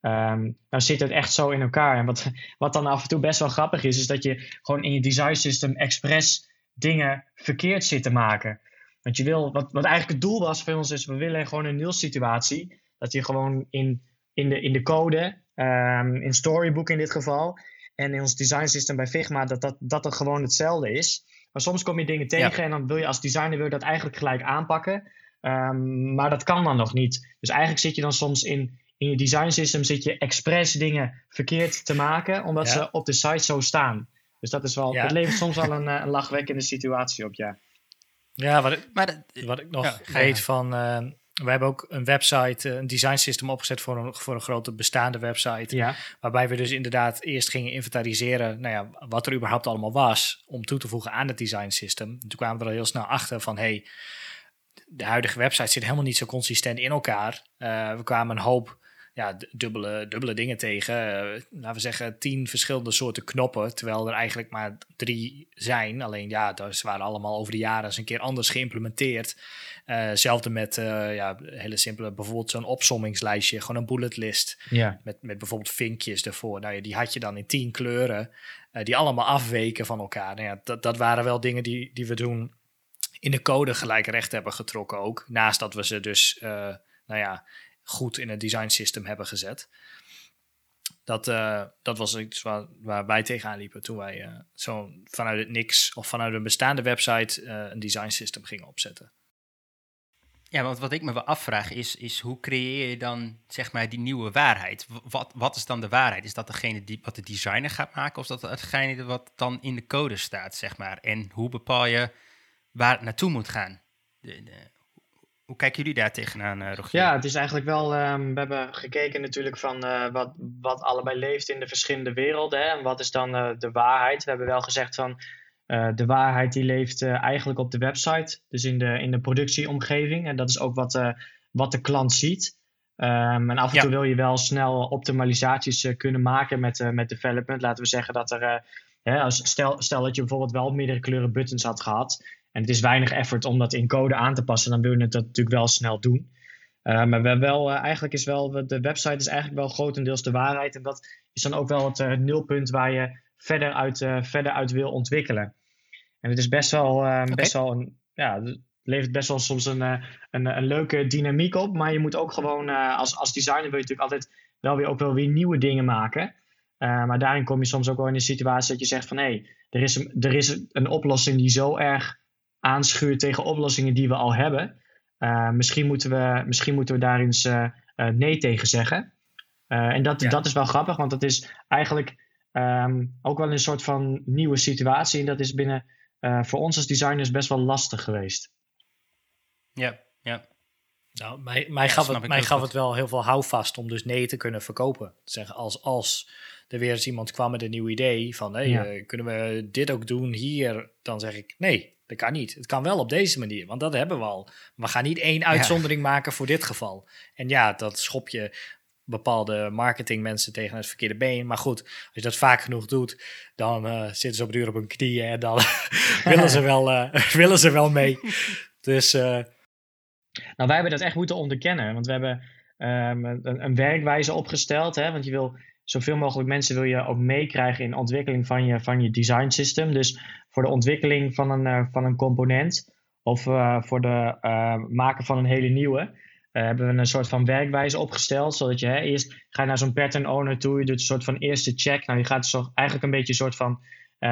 um, nou zit het echt zo in elkaar. En wat, wat dan af en toe best wel grappig is, is dat je gewoon in je design system expres dingen verkeerd zit te maken. Want je wil, wat, wat eigenlijk het doel was voor ons is, we willen gewoon een nul situatie. Dat je gewoon in, in, de, in de code, um, in Storybook in dit geval, en in ons design system bij Figma, dat dat, dat het gewoon hetzelfde is. Maar soms kom je dingen tegen ja. en dan wil je als designer wil je dat eigenlijk gelijk aanpakken. Um, maar dat kan dan nog niet. Dus eigenlijk zit je dan soms in, in je design system zit je expres dingen verkeerd te maken, omdat ja. ze op de site zo staan. Dus dat is wel, ja. het levert soms wel een, een lachwekkende situatie op, ja. Ja, wat ik, maar dat, wat ik nog ja, weet van... Uh, we hebben ook een website, een design system opgezet voor een, voor een grote bestaande website. Ja. Waarbij we dus inderdaad eerst gingen inventariseren nou ja, wat er überhaupt allemaal was om toe te voegen aan het design system. En toen kwamen we er heel snel achter van hey, de huidige website zit helemaal niet zo consistent in elkaar. Uh, we kwamen een hoop ja, dubbele, dubbele dingen tegen. Uh, laten we zeggen tien verschillende soorten knoppen, terwijl er eigenlijk maar drie zijn. Alleen ja, dat waren allemaal over de jaren eens een keer anders geïmplementeerd. Uh, hetzelfde met uh, ja, hele simpele, bijvoorbeeld zo'n opsommingslijstje, gewoon een bullet list. Ja. Met, met bijvoorbeeld vinkjes ervoor. Nou ja, die had je dan in tien kleuren, die allemaal afweken van elkaar. Nou ja, dat, dat waren wel dingen die, die we toen in de code gelijk recht hebben getrokken ook. Naast dat we ze dus, nou ja, goed in het design system hebben gezet. Dat, uh, dat was iets waar, waar wij tegenaan liepen toen wij uh, zo vanuit het niks of vanuit een bestaande website uh, een design system gingen opzetten. Ja, want wat ik me wel afvraag is, is hoe creëer je dan zeg maar die nieuwe waarheid? Wat, wat is dan de waarheid? Is dat degene die wat de designer gaat maken of is dat hetgene wat dan in de code staat, zeg maar? En hoe bepaal je waar het naartoe moet gaan? De, de, Hoe kijken jullie daar tegenaan, uh, Rogier? Ja, het is eigenlijk wel. Um, we hebben gekeken natuurlijk van uh, wat, wat allebei leeft in de verschillende werelden. Hè, en wat is dan uh, de waarheid? We hebben wel gezegd van de waarheid die leeft eigenlijk op de website. Dus in de, in de productieomgeving. En dat is ook wat, wat de klant ziet. Um, en af en ja. toe wil je wel snel optimalisaties kunnen maken met, met development. Laten we zeggen dat er. Hè, als, stel, stel dat je bijvoorbeeld wel meerdere kleuren buttons had gehad. En het is weinig effort om dat in code aan te passen. Dan wil je het dat natuurlijk wel snel doen. Uh, maar we wel, uh, eigenlijk is wel, de website is eigenlijk wel grotendeels de waarheid. En dat is dan ook wel het uh, nulpunt waar je verder uit, verder uit wil ontwikkelen. En het is best wel, okay. best wel een, ja, het levert best wel soms een, een, een, leuke dynamiek op. Maar je moet ook gewoon, als, als designer wil je natuurlijk altijd wel weer, ook wel weer nieuwe dingen maken. maar daarin kom je soms ook wel in een situatie dat je zegt van hé, hey, er, is een, er is een oplossing die zo erg aanschuurt tegen oplossingen die we al hebben. Uh, misschien, moeten we, misschien moeten we daar eens uh, uh, nee tegen zeggen. en dat, ja. dat is wel grappig, want dat is eigenlijk um, ook wel een soort van nieuwe situatie. En dat is binnen voor ons als designers best wel lastig geweest. Ja, ja. Nou, mij, mij ja, gaf, het, mij gaf het wel heel veel houvast om dus nee te kunnen verkopen. Zeggen als, als er weer eens iemand kwam met een nieuw idee van hey, ja. kunnen we dit ook doen hier, dan zeg ik nee, dat kan niet. Het kan wel op deze manier, want dat hebben we al. We gaan niet één uitzondering maken voor dit geval. En ja, dat schop je bepaalde marketingmensen tegen het verkeerde been. Maar goed, als je dat vaak genoeg doet, dan uh, zitten ze op duur op hun knieën en dan willen, ze wel, uh, willen ze wel mee. Dus. Uh... Nou, wij hebben dat echt moeten onderkennen, want we hebben um, een, een, werkwijze opgesteld. Hè, want je wil zoveel mogelijk mensen wil je ook meekrijgen in de ontwikkeling van je, van je design system. Dus voor de ontwikkeling van een, uh, van een component of uh, voor de uh, maken van een hele nieuwe, hebben we een soort van werkwijze opgesteld. Zodat je hè, eerst ga je naar zo'n pattern owner toe, je doet een soort van eerste check. Nou, je gaat zo eigenlijk een beetje een soort van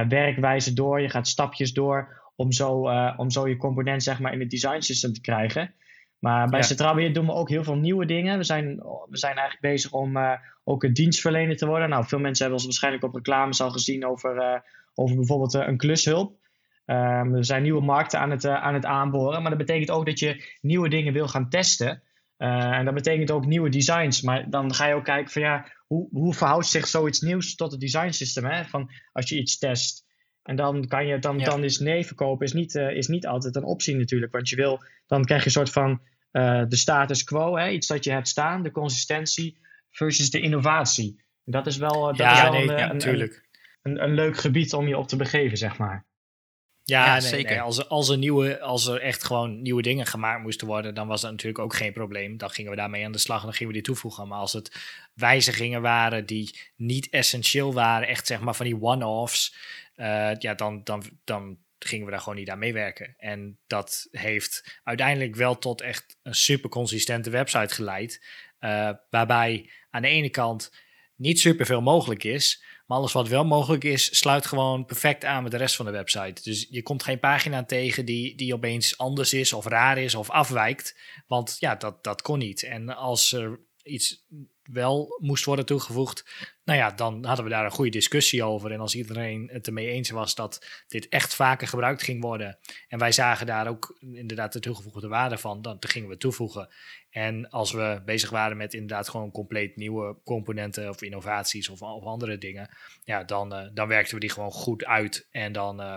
werkwijze door, je gaat stapjes door om zo, om zo je component zeg maar in het design system te krijgen. Maar bij ja. Centraal Beheer doen we ook heel veel nieuwe dingen. We zijn, we zijn eigenlijk bezig om uh, ook een dienstverlener te worden. Nou, veel mensen hebben ons waarschijnlijk op reclames al gezien over, uh, over bijvoorbeeld uh, een klushulp. Um, er zijn nieuwe markten aan het, aan het aanboren. Maar dat betekent ook dat je nieuwe dingen wil gaan testen. en dat betekent ook nieuwe designs. Maar dan ga je ook kijken van ja, hoe, hoe verhoudt zich zoiets nieuws tot het design system? Hè? Van als je iets test. En dan kan je, dan, ja. dan is nee verkopen is niet, is niet altijd een optie natuurlijk. Want je wil, dan krijg je een soort van uh, de status quo, hè, iets dat je hebt staan, de consistentie versus de innovatie. En dat is wel, dat ja, is wel nee, een, ja, een, een, een, leuk gebied om je op te begeven, zeg maar. Ja, ja nee, zeker. Nee, als, er, als, er nieuwe, als er echt gewoon nieuwe dingen gemaakt moesten worden, dan was dat natuurlijk ook geen probleem. Dan gingen we daarmee aan de slag en dan gingen we die toevoegen. Maar als het wijzigingen waren die niet essentieel waren, echt zeg maar van die one-offs, uh, ja, dan, dan, dan gingen we daar gewoon niet aan meewerken. En dat heeft uiteindelijk wel tot echt een super consistente website geleid. Uh, waarbij aan de ene kant niet super veel mogelijk is. Maar alles wat wel mogelijk is, sluit gewoon perfect aan met de rest van de website. Dus je komt geen pagina tegen die, die opeens anders is of raar is of afwijkt. Want ja, dat, dat kon niet. En als er iets wel moest worden toegevoegd, nou ja, dan hadden we daar een goede discussie over. En als iedereen het ermee eens was dat dit echt vaker gebruikt ging worden, en wij zagen daar ook inderdaad de toegevoegde waarde van, dan gingen we toevoegen. En als we bezig waren met inderdaad gewoon compleet nieuwe componenten of innovaties of, of andere dingen, ja, dan, uh, dan werkten we die gewoon goed uit en dan, uh,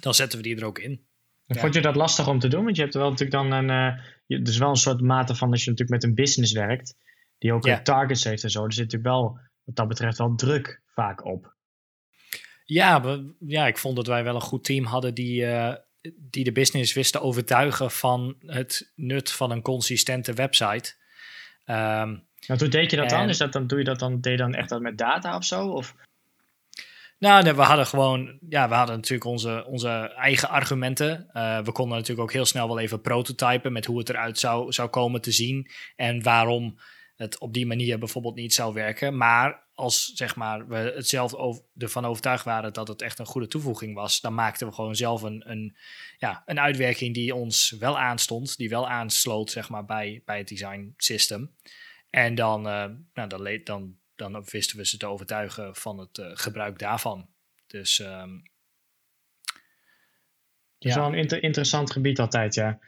dan zetten we die er ook in. Ja. Vond je dat lastig om te doen? Want je hebt wel natuurlijk dan een, uh, dus wel een soort mate van als je natuurlijk met een business werkt die ook ja. targets heeft en zo. Er zit natuurlijk wel, wat dat betreft, wel druk vaak op. Ja, we, ja, ik vond dat wij wel een goed team hadden die, uh, die de business wisten overtuigen van het nut van een consistente website. Um, nou, hoe deed je dat en, dan? Is dat dan? Doe je dat dan, deed je dan echt dat met data of zo? Of? Nou, we hadden gewoon, ja, we hadden natuurlijk onze, onze eigen argumenten. Uh, we konden natuurlijk ook heel snel wel even prototypen met hoe het eruit zou, zou komen te zien en waarom het op die manier bijvoorbeeld niet zou werken. Maar als zeg maar, we het zelf over, ervan overtuigd waren dat het echt een goede toevoeging was, dan maakten we gewoon zelf een, een, ja, een uitwerking die ons wel aanstond, die wel aansloot zeg maar, bij, bij het design system. En dan, uh, nou, dan, dan, dan wisten we ze te overtuigen van het uh, gebruik daarvan. Dus. Um, ja. is wel een inter interessant gebied altijd, ja.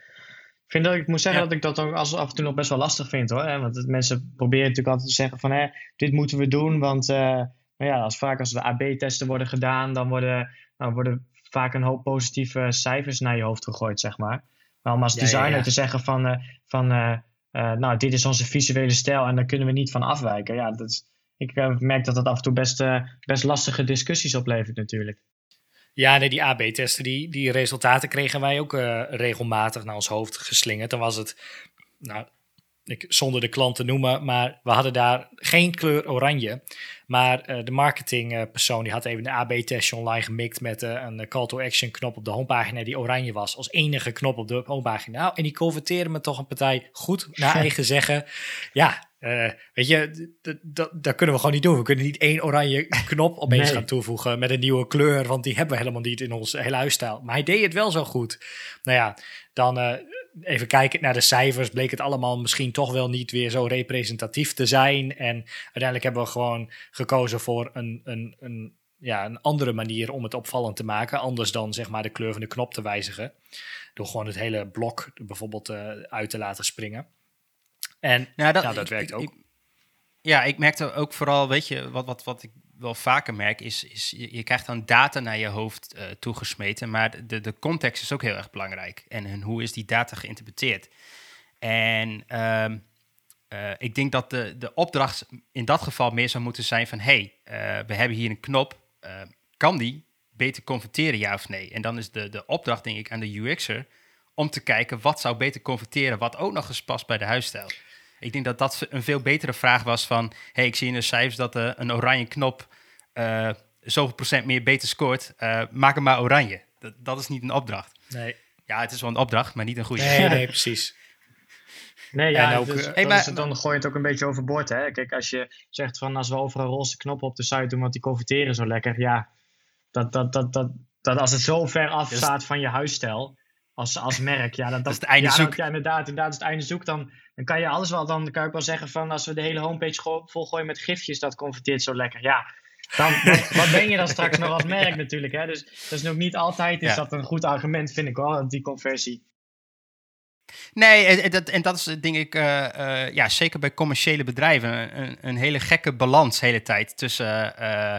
Vind dat, ik moet zeggen dat ik dat ook als, af en toe nog best wel lastig vind hoor. Hè? Want mensen proberen natuurlijk altijd te zeggen van hè, dit moeten we doen. Want uh, nou ja, als vaak als de AB-testen worden gedaan, dan worden, nou, worden vaak een hoop positieve cijfers naar je hoofd gegooid, zeg maar. Maar om als designer te zeggen van, uh, van uh, nou, dit is onze visuele stijl en daar kunnen we niet van afwijken. Ja, dat is, ik merk dat dat af en toe best, best lastige discussies oplevert natuurlijk. Ja, nee, die AB-testen, die, die resultaten kregen wij ook uh, regelmatig naar ons hoofd geslingerd. Dan was het, nou, ik, zonder de klant te noemen, maar we hadden daar geen kleur oranje. Maar uh, de marketingpersoon die had even een AB-testje online gemikt met uh, een call-to-action knop op de homepagina die oranje was. Als enige knop op de homepagina. Nou, en die converteren me toch een partij goed, naar eigen zeggen. Ja, uh, weet je, dat kunnen we gewoon niet doen. We kunnen niet één oranje knop opeens nee. gaan toevoegen met een nieuwe kleur, want die hebben we helemaal niet in ons hele huisstijl. Maar hij deed het wel zo goed. Nou ja, dan uh, even kijken naar de cijfers, bleek het allemaal misschien toch wel niet weer zo representatief te zijn. En uiteindelijk hebben we gewoon gekozen voor een, een, een, ja, een andere manier om het opvallend te maken, anders dan zeg maar de kleur van de knop te wijzigen. Door gewoon het hele blok bijvoorbeeld uh, uit te laten springen. En nou, dat, dat werkt ook. ja, ik merkte ook vooral, weet je, wat, wat, wat ik wel vaker merk, is, is je, je krijgt dan data naar je hoofd uh, toegesmeten, maar de, de context is ook heel erg belangrijk. En, en hoe is die data geïnterpreteerd? En uh, uh, ik denk dat de, de opdracht in dat geval meer zou moeten zijn van, hey, we hebben hier een knop, kan die beter converteren, ja of nee? En dan is de, de opdracht, denk ik, aan de UX'er om te kijken wat zou beter converteren, wat ook nog eens past bij de huisstijl. Ik denk dat dat een veel betere vraag was van... hey, ik zie in de cijfers dat uh, een oranje knop uh, zoveel procent meer beter scoort. Uh, maak hem maar oranje. Dat, dat is niet een opdracht. Nee. Ja, het is wel een opdracht, maar niet een goede. Nee, nee precies. Nee, ja, ook, dus, hey, maar, dan gooi je het ook een beetje overboord. Hè? Kijk, als je zegt van als we overal roze knoppen op de site doen, want die converteren zo lekker. Ja, dat, dat, dat, dat, dat als het zo ver af staat van je huisstijl, als, als merk. Ja, dat, dat, is het einde zoek. Ja, inderdaad, inderdaad is het einde zoek. Dan, dan kan je alles wel, dan kan ik wel zeggen van als we de hele homepage volgooien met gifjes, dat converteert zo lekker. Ja, dan, wat, ben je dan straks nog als merk natuurlijk. Hè? Dus dat is nog niet altijd is dat een goed argument, vind ik wel, die conversie. Nee, en dat, en dat is denk ik, uh, uh, ja, zeker bij commerciële bedrijven, een, een hele gekke balans de hele tijd tussen uh,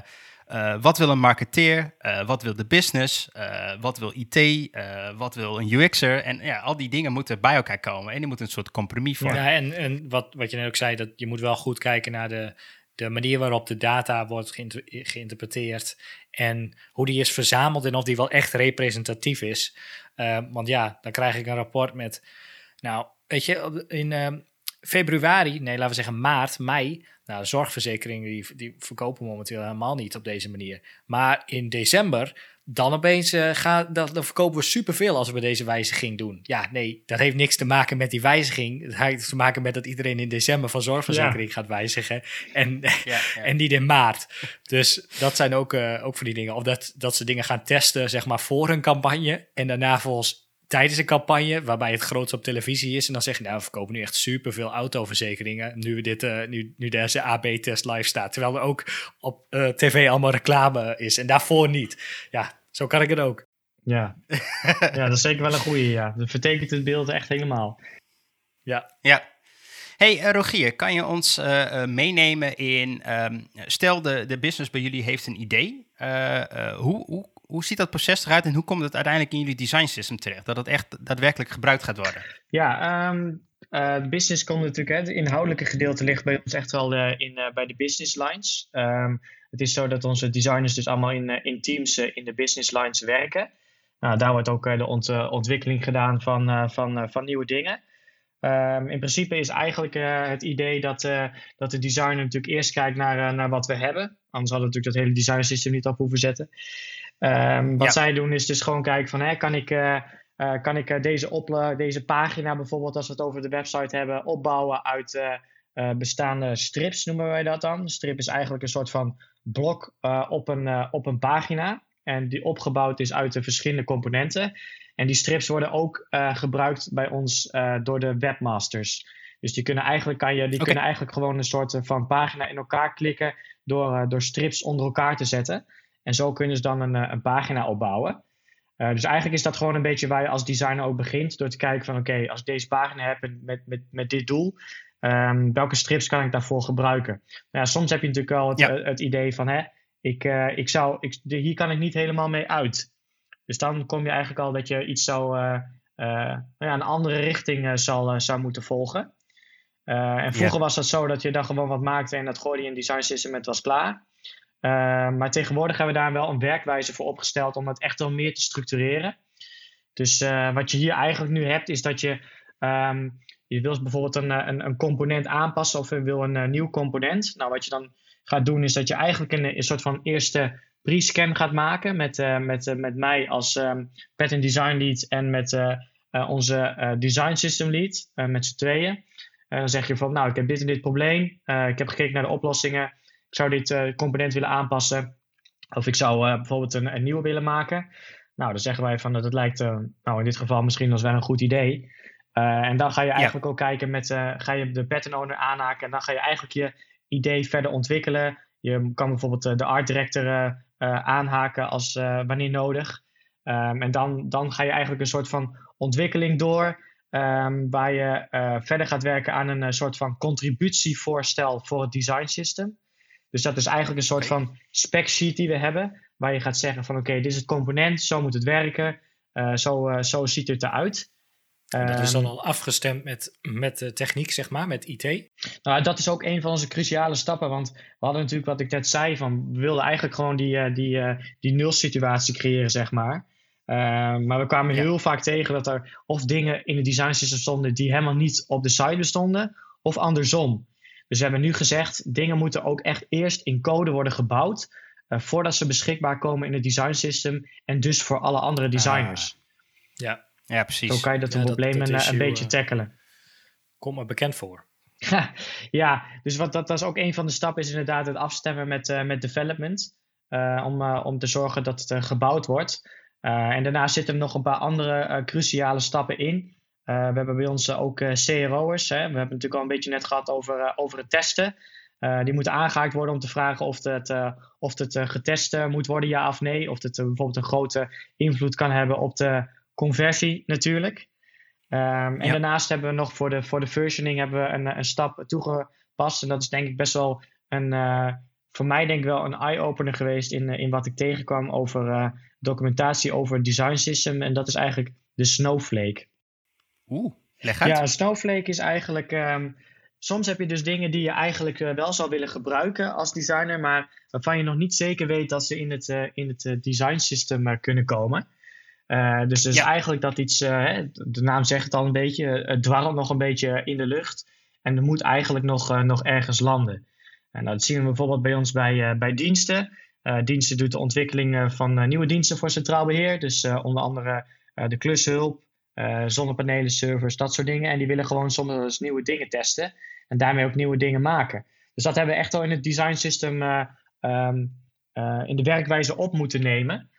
uh, wat wil een marketeer? Uh, wat wil de business? Uh, wat wil IT? wat wil een UX'er? En ja, al die dingen moeten bij elkaar komen. En die moeten een soort compromis vormen. Ja, en, en wat, wat je net ook zei, dat je moet wel goed kijken naar de, de manier waarop de data wordt geïnter geïnterpreteerd. En hoe die is verzameld en of die wel echt representatief is. want ja, dan krijg ik een rapport met... Nou, weet je, in februari, nee, laten we zeggen maart, mei nou, zorgverzekeringen die, die verkopen momenteel helemaal niet op deze manier. Maar in december, dan opeens uh, gaan, dan, dan, verkopen we superveel als we deze wijziging doen. Ja, nee, dat heeft niks te maken met die wijziging. Het heeft te maken met dat iedereen in december van zorgverzekering gaat wijzigen. En, ja, ja. en niet in maart. Dus dat zijn ook, uh, ook van die dingen. Of dat, dat ze dingen gaan testen, zeg maar, voor een campagne. En daarna volgens tijdens een campagne waarbij het grootst op televisie is. En dan zeg je, nou, we verkopen nu echt superveel autoverzekeringen. Nu, we dit, uh, nu, nu deze AB-test live staat. Terwijl er ook op uh, tv allemaal reclame is. En daarvoor niet. Ja, zo kan ik het ook. Ja, ja dat is zeker wel een goede. Ja. Dat vertekent het beeld echt helemaal. Ja. Ja. Hey uh, Rogier, kan je ons meenemen in, um, stel de, de business bij jullie heeft een idee. hoe, hoe hoe ziet dat proces eruit en hoe komt het uiteindelijk in jullie design system terecht? Dat het echt daadwerkelijk gebruikt gaat worden? Ja, um, uh, business komt natuurlijk, het inhoudelijke gedeelte ligt bij ons echt wel uh, in, uh, bij de business lines. Um, het is zo dat onze designers dus allemaal in, in teams in de business lines werken. Nou, daar wordt ook de ont ontwikkeling gedaan van, van, van nieuwe dingen. Um, in principe is eigenlijk het idee dat, dat de designer natuurlijk eerst kijkt naar, naar wat we hebben. Anders hadden we natuurlijk dat hele design system niet op hoeven zetten. Um, wat zij doen is dus gewoon kijken van, hè, kan ik, uh, uh, kan ik uh, deze, deze pagina bijvoorbeeld, als we het over de website hebben, opbouwen uit bestaande strips, noemen wij dat dan. strip is eigenlijk een soort van blok op, een, op een pagina. En die opgebouwd is uit de verschillende componenten. En die strips worden ook gebruikt bij ons door de webmasters. Dus die kunnen eigenlijk, kan je, die kunnen eigenlijk gewoon een soort van pagina in elkaar klikken door, door strips onder elkaar te zetten. En zo kunnen ze dan een, eh, een pagina opbouwen. dus eigenlijk is dat gewoon een beetje waar je als designer ook begint. Door te kijken van oké, als ik deze pagina heb met, met, met dit doel, ehm, welke strips kan ik daarvoor gebruiken? Nou ja, soms heb je natuurlijk wel het, het idee van hè, ik, ik zou, ik, hier kan ik niet helemaal mee uit. Dus dan kom je eigenlijk al dat je iets zo nou ja, een andere richting zal, zou moeten volgen. en vroeger was dat zo dat je dan gewoon wat maakte en dat gooide je in design system en het was klaar. Uh, maar tegenwoordig hebben we daar wel een werkwijze voor opgesteld om het echt wel meer te structureren. Dus uh, wat je hier eigenlijk nu hebt, is dat je, um, je wil bijvoorbeeld een, een, een, component aanpassen of je wil een, een, nieuw component. Nou, wat je dan gaat doen, is dat je eigenlijk een, een soort van eerste pre-scan gaat maken met, met, met mij als um, pattern design lead en met onze design system lead, met z'n tweeën. dan zeg je van, nou, ik heb dit en dit probleem. ik heb gekeken naar de oplossingen zou dit uh, component willen aanpassen. Of ik zou uh, bijvoorbeeld een, een, nieuwe willen maken. Nou, dan zeggen wij van dat het lijkt, uh, nou in dit geval misschien als wel een goed idee. en dan ga je eigenlijk ook kijken met, ga je de pattern owner aanhaken. En dan ga je eigenlijk je idee verder ontwikkelen. Je kan bijvoorbeeld de art director aanhaken als wanneer nodig. Um, en dan, dan ga je eigenlijk een soort van ontwikkeling door. Um, waar je verder gaat werken aan een soort van contributievoorstel voor het design system. Dus dat is eigenlijk een soort van spec sheet die we hebben, waar je gaat zeggen van oké, dit is het component, zo moet het werken, uh, zo, uh, zo ziet het eruit. En dat is dan ehm, al afgestemd met, met de techniek, zeg maar, met IT? Nou, dat is ook een van onze cruciale stappen. Want we hadden natuurlijk wat ik net zei: van we wilden eigenlijk gewoon die, uh, die, die nul-situatie creëren, zeg maar. Ehm, maar we kwamen heel vaak tegen dat er of dingen in het design system stonden die helemaal niet op de site bestonden, of andersom. Dus we hebben nu gezegd, dingen moeten ook echt eerst in code worden gebouwd. Uh, voordat ze beschikbaar komen in het design system. En dus voor alle andere ah. designers. ja. ja, precies. Zo kan je dat ja, probleem een, een beetje uh, tackelen. Kom me bekend voor. ja, dus wat, dat, dat is ook een van de stappen, is inderdaad het afstemmen met, uh, met development. om, om te zorgen dat het gebouwd wordt. en daarna zitten er nog een paar andere cruciale stappen in. Eh, we hebben bij ons ook eh, CRO'ers. We hebben het natuurlijk al een beetje net gehad over, eh, over het testen. die moeten aangehaakt worden om te vragen of het, of het getest moet worden, ja of nee. Of het bijvoorbeeld een grote invloed kan hebben op de conversie natuurlijk. Um, en daarnaast hebben we nog voor de, voor de versioning hebben we een, een stap toegepast. En dat is denk ik best wel een, uh, voor mij denk ik wel een eye-opener geweest in, in wat ik tegenkwam over uh, documentatie over design system. En dat is eigenlijk de Snowflake. Oeh, leg uit. Ja, Snowflake is eigenlijk... Um, soms heb je dus dingen die je eigenlijk uh, wel zou willen gebruiken als designer, maar waarvan je nog niet zeker weet dat ze in het, uh, in het uh, design system kunnen komen. dus dus ja. eigenlijk dat iets, de naam zegt het al een beetje, het dwarrelt nog een beetje in de lucht. En er moet eigenlijk nog, nog ergens landen. En dat zien we bijvoorbeeld bij ons bij, bij diensten. diensten doet de ontwikkeling van nieuwe diensten voor centraal beheer. Dus onder andere de klushulp, uh, zonnepanelen, servers, dat soort dingen. En die willen gewoon soms nieuwe dingen testen en daarmee ook nieuwe dingen maken. Dus dat hebben we echt al in het design system uh, um, uh, in de werkwijze op moeten nemen.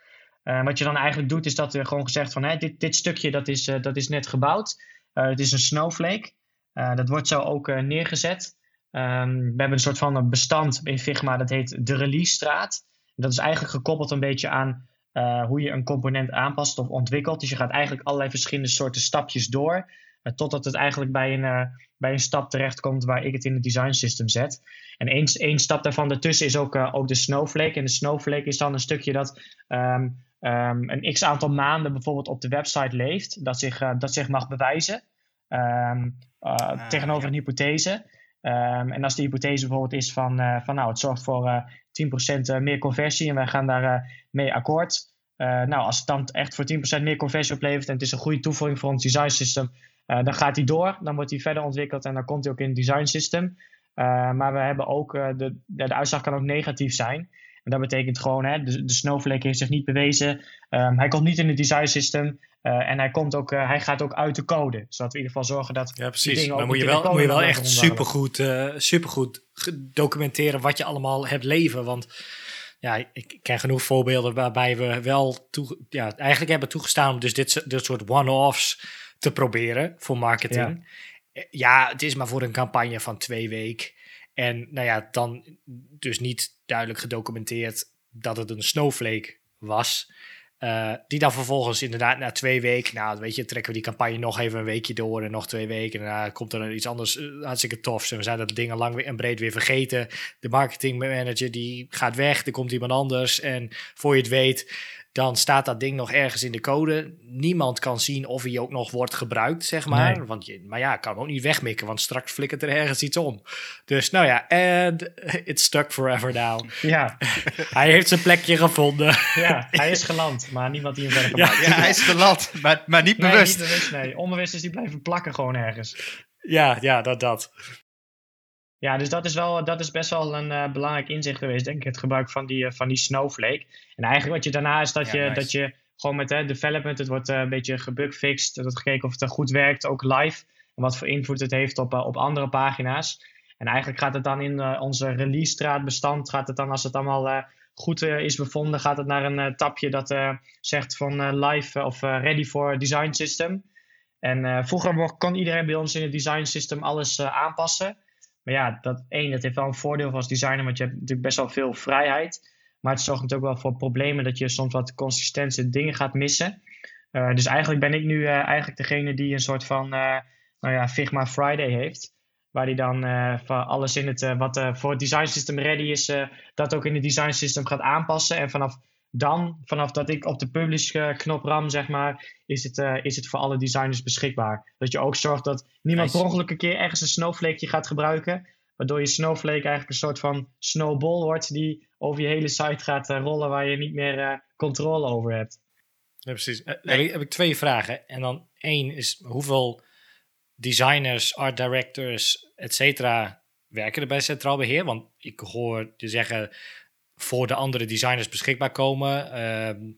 wat je dan eigenlijk doet, is dat er gewoon gezegd van dit, dit stukje dat is, dat is net gebouwd. het is een snowflake. dat wordt zo ook neergezet. Um, we hebben een soort van bestand in Figma, dat heet de release straat. Dat is eigenlijk gekoppeld een beetje aan uh, hoe je een component aanpast of ontwikkelt. Dus je gaat eigenlijk allerlei verschillende soorten stapjes door. Uh, totdat het eigenlijk bij een, uh, bij een stap terechtkomt waar ik het in het design system zet. En één, één stap daarvan daartussen is ook, ook de snowflake. En de snowflake is dan een stukje dat um, um, een x aantal maanden bijvoorbeeld op de website leeft. Dat zich, dat zich mag bewijzen um, ah, tegenover ja. een hypothese. en als de hypothese bijvoorbeeld is van, van nou, het zorgt voor 10% meer conversie en wij gaan daar mee akkoord. Uh, nou, als het dan echt voor 10% meer conversie oplevert en het is een goede toevoeging voor ons design system, dan gaat hij door. Dan wordt hij verder ontwikkeld en dan komt hij ook in het design system. Maar we hebben ook, de, de uitslag kan ook negatief zijn. En dat betekent gewoon, hè, de, de Snowflake heeft zich niet bewezen. Um, hij komt niet in het design system. Uh, en hij, komt ook, uh, hij gaat ook uit de code. Zodat we in ieder geval zorgen dat. Ja, precies. Maar moet je, wel, moet je wel echt supergoed, uh, supergoed documenteren wat je allemaal hebt leven. Want ja, ik ken genoeg voorbeelden waarbij we wel toe, ja, eigenlijk hebben toegestaan om dus dit, dit soort one-offs te proberen voor marketing. Ja. ja, het is maar voor een campagne van twee weken. En nou ja, dan dus niet duidelijk gedocumenteerd dat het een snowflake was. Uh, die dan vervolgens inderdaad na twee weken, nou weet je, trekken we die campagne nog even een weekje door en nog twee weken. En daarna komt er iets anders uh, hartstikke tofs. En we zijn dat dingen lang en breed weer vergeten. De marketingmanager die gaat weg, er komt iemand anders. En voor je het weet, dan staat dat ding nog ergens in de code. Niemand kan zien of hij ook nog wordt gebruikt, zeg maar. Nee. Want je, maar ja, kan hem ook niet wegmikken, want straks flikkert er ergens iets om. Dus nou ja, and it's stuck forever now. Ja. hij heeft zijn plekje gevonden. ja, hij is geland, maar niemand die hem verder. Ja, ja, hij is geland, maar, maar niet bewust. Nee, niet bewust, nee. Onbewust is die blijven plakken gewoon ergens. Ja, ja, dat, dat. Ja, dus dat is, wel, dat is best wel een uh, belangrijk inzicht geweest, denk ik, het gebruik van die, uh, van die Snowflake. En eigenlijk wat je daarna is dat, ja, je, nice. dat je gewoon met hè, development, het wordt uh, een beetje gebugfixed, er wordt gekeken of het goed werkt, ook live, en wat voor invloed het heeft op, op andere pagina's. En eigenlijk gaat het dan in onze release gaat het dan als het allemaal goed is bevonden, gaat het naar een tapje dat zegt van live of ready for design system. En vroeger kon iedereen bij ons in het design system alles aanpassen. Maar ja, dat één, dat heeft wel een voordeel als designer, want je hebt natuurlijk best wel veel vrijheid. Maar het zorgt natuurlijk ook wel voor problemen dat je soms wat consistente dingen gaat missen. Uh, dus eigenlijk ben ik nu uh, eigenlijk degene die een soort van uh, nou ja, Figma Friday heeft. Waar die dan voor alles in het, wat voor het design system ready is, dat ook in het design system gaat aanpassen. En vanaf dan, vanaf dat ik op de publish knop ram, zeg maar, is het, uh, is het voor alle designers beschikbaar. Dat je ook zorgt dat niemand nice. per ongeluk een keer ergens een snowflake gaat gebruiken. Waardoor je snowflake eigenlijk een soort van snowball wordt die over je hele site gaat uh, rollen waar je niet meer uh, controle over hebt. Ja, precies. Nee. Heb, ik, heb ik twee vragen. En dan één is hoeveel designers, art directors, et cetera, werken er bij Centraal Beheer? Want ik hoor je zeggen voor de andere designers beschikbaar komen. Uh,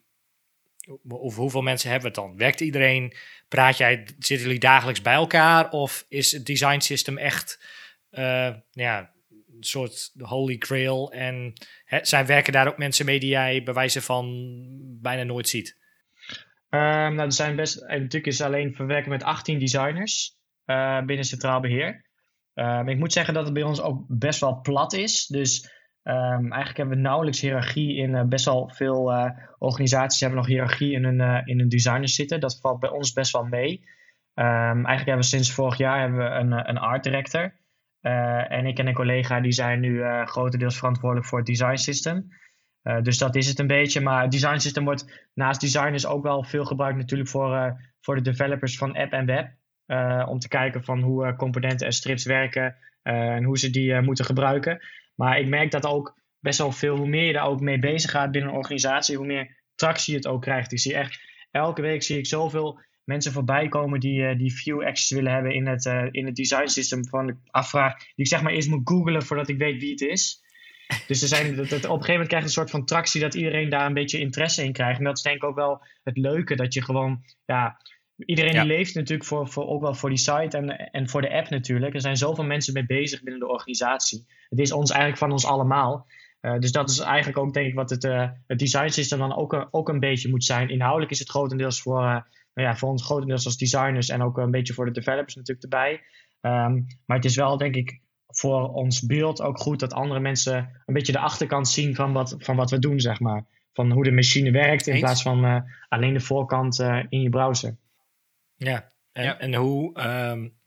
of hoeveel mensen hebben we het dan? Werkt iedereen? Praat jij, zitten jullie dagelijks bij elkaar? Of is het design system echt uh, ja, een soort holy grail? En zijn werken daar ook mensen mee die jij bij wijze van bijna nooit ziet? Um, nou, er zijn best, natuurlijk is alleen verwerken met 18 designers uh, binnen Centraal Beheer. Um, ik moet zeggen dat het bij ons ook best wel plat is. Dus Um, eigenlijk hebben we nauwelijks hiërarchie in uh, best wel veel uh, organisaties hebben nog hiërarchie in hun, uh, in hun designers zitten. Dat valt bij ons best wel mee. Um, eigenlijk hebben we sinds vorig jaar hebben we een, een art director. en ik en een collega die zijn nu grotendeels verantwoordelijk voor het design system. dus dat is het een beetje. Maar het design system wordt naast designers ook wel veel gebruikt natuurlijk voor, voor de developers van app en web. om te kijken van hoe componenten en strips werken en hoe ze die moeten gebruiken. Maar ik merk dat ook best wel veel, hoe meer je daar ook mee bezig gaat binnen een organisatie, hoe meer tractie het ook krijgt. Ik zie echt, elke week zie ik zoveel mensen voorbij komen die, uh, die view access willen hebben in het, uh, in het design system. Van de afvraag die ik zeg maar eerst moet googlen voordat ik weet wie het is. Dus er zijn, dat, dat, op een gegeven moment krijg je een soort van tractie dat iedereen daar een beetje interesse in krijgt. En dat is denk ik ook wel het leuke, dat je gewoon, ja, iedereen ja. die leeft natuurlijk voor, voor, ook wel voor die site en, en voor de app natuurlijk. Er zijn zoveel mensen mee bezig binnen de organisatie. Het is ons eigenlijk van ons allemaal. Uh, dus dat is eigenlijk ook denk ik wat het, uh, het design system dan ook, ook een beetje moet zijn. Inhoudelijk is het grotendeels voor, uh, nou ja, voor ons grotendeels als designers en ook een beetje voor de developers natuurlijk erbij. Um, maar het is wel denk ik voor ons beeld ook goed dat andere mensen een beetje de achterkant zien van wat, van wat we doen, zeg maar. Van hoe de machine werkt in plaats van alleen de voorkant in je browser. Ja, en, ja. en hoe um,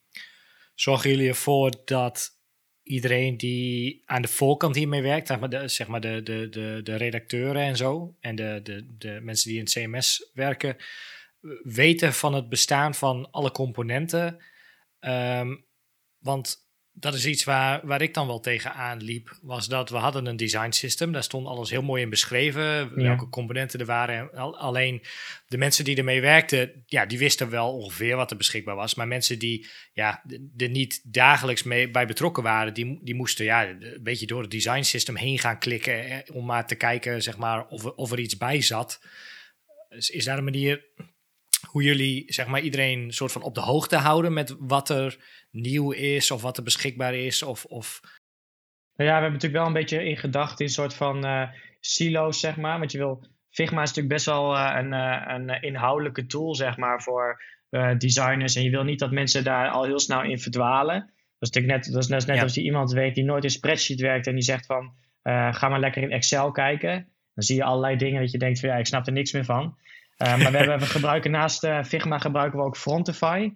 zorgen jullie ervoor dat iedereen die aan de voorkant hiermee werkt, zeg maar de, zeg maar de, de, de, de redacteuren en zo, en de, de, de mensen die in het CMS werken, weten van het bestaan van alle componenten. Um, want dat is iets waar, waar ik dan wel tegenaan liep, was dat we hadden een design system. Daar stond alles heel mooi in beschreven, welke componenten er waren. Alleen de mensen die ermee werkten, ja, die wisten wel ongeveer wat er beschikbaar was. Maar mensen die ja, er niet dagelijks mee bij betrokken waren, die, die moesten ja, een beetje door het design system heen gaan klikken eh, om maar te kijken zeg maar, of, of er iets bij zat. Dus is daar een manier hoe jullie zeg maar, iedereen soort van op de hoogte houden met wat er nieuw is of wat er beschikbaar is? Of, of... Nou ja, we hebben natuurlijk wel een beetje in gedachten in een soort van uh, silo's, zeg maar. Want je wil, Figma is natuurlijk best wel uh, een, uh, een inhoudelijke tool, zeg maar, voor designers. En je wil niet dat mensen daar al heel snel in verdwalen. Dat is natuurlijk net, dat is net, net ja. als die iemand weet die nooit in spreadsheet werkt en die zegt van, ga maar lekker in Excel kijken. Dan zie je allerlei dingen dat je denkt van ja, ik snap er niks meer van. maar we, hebben, we gebruiken naast Figma gebruiken we ook Frontify.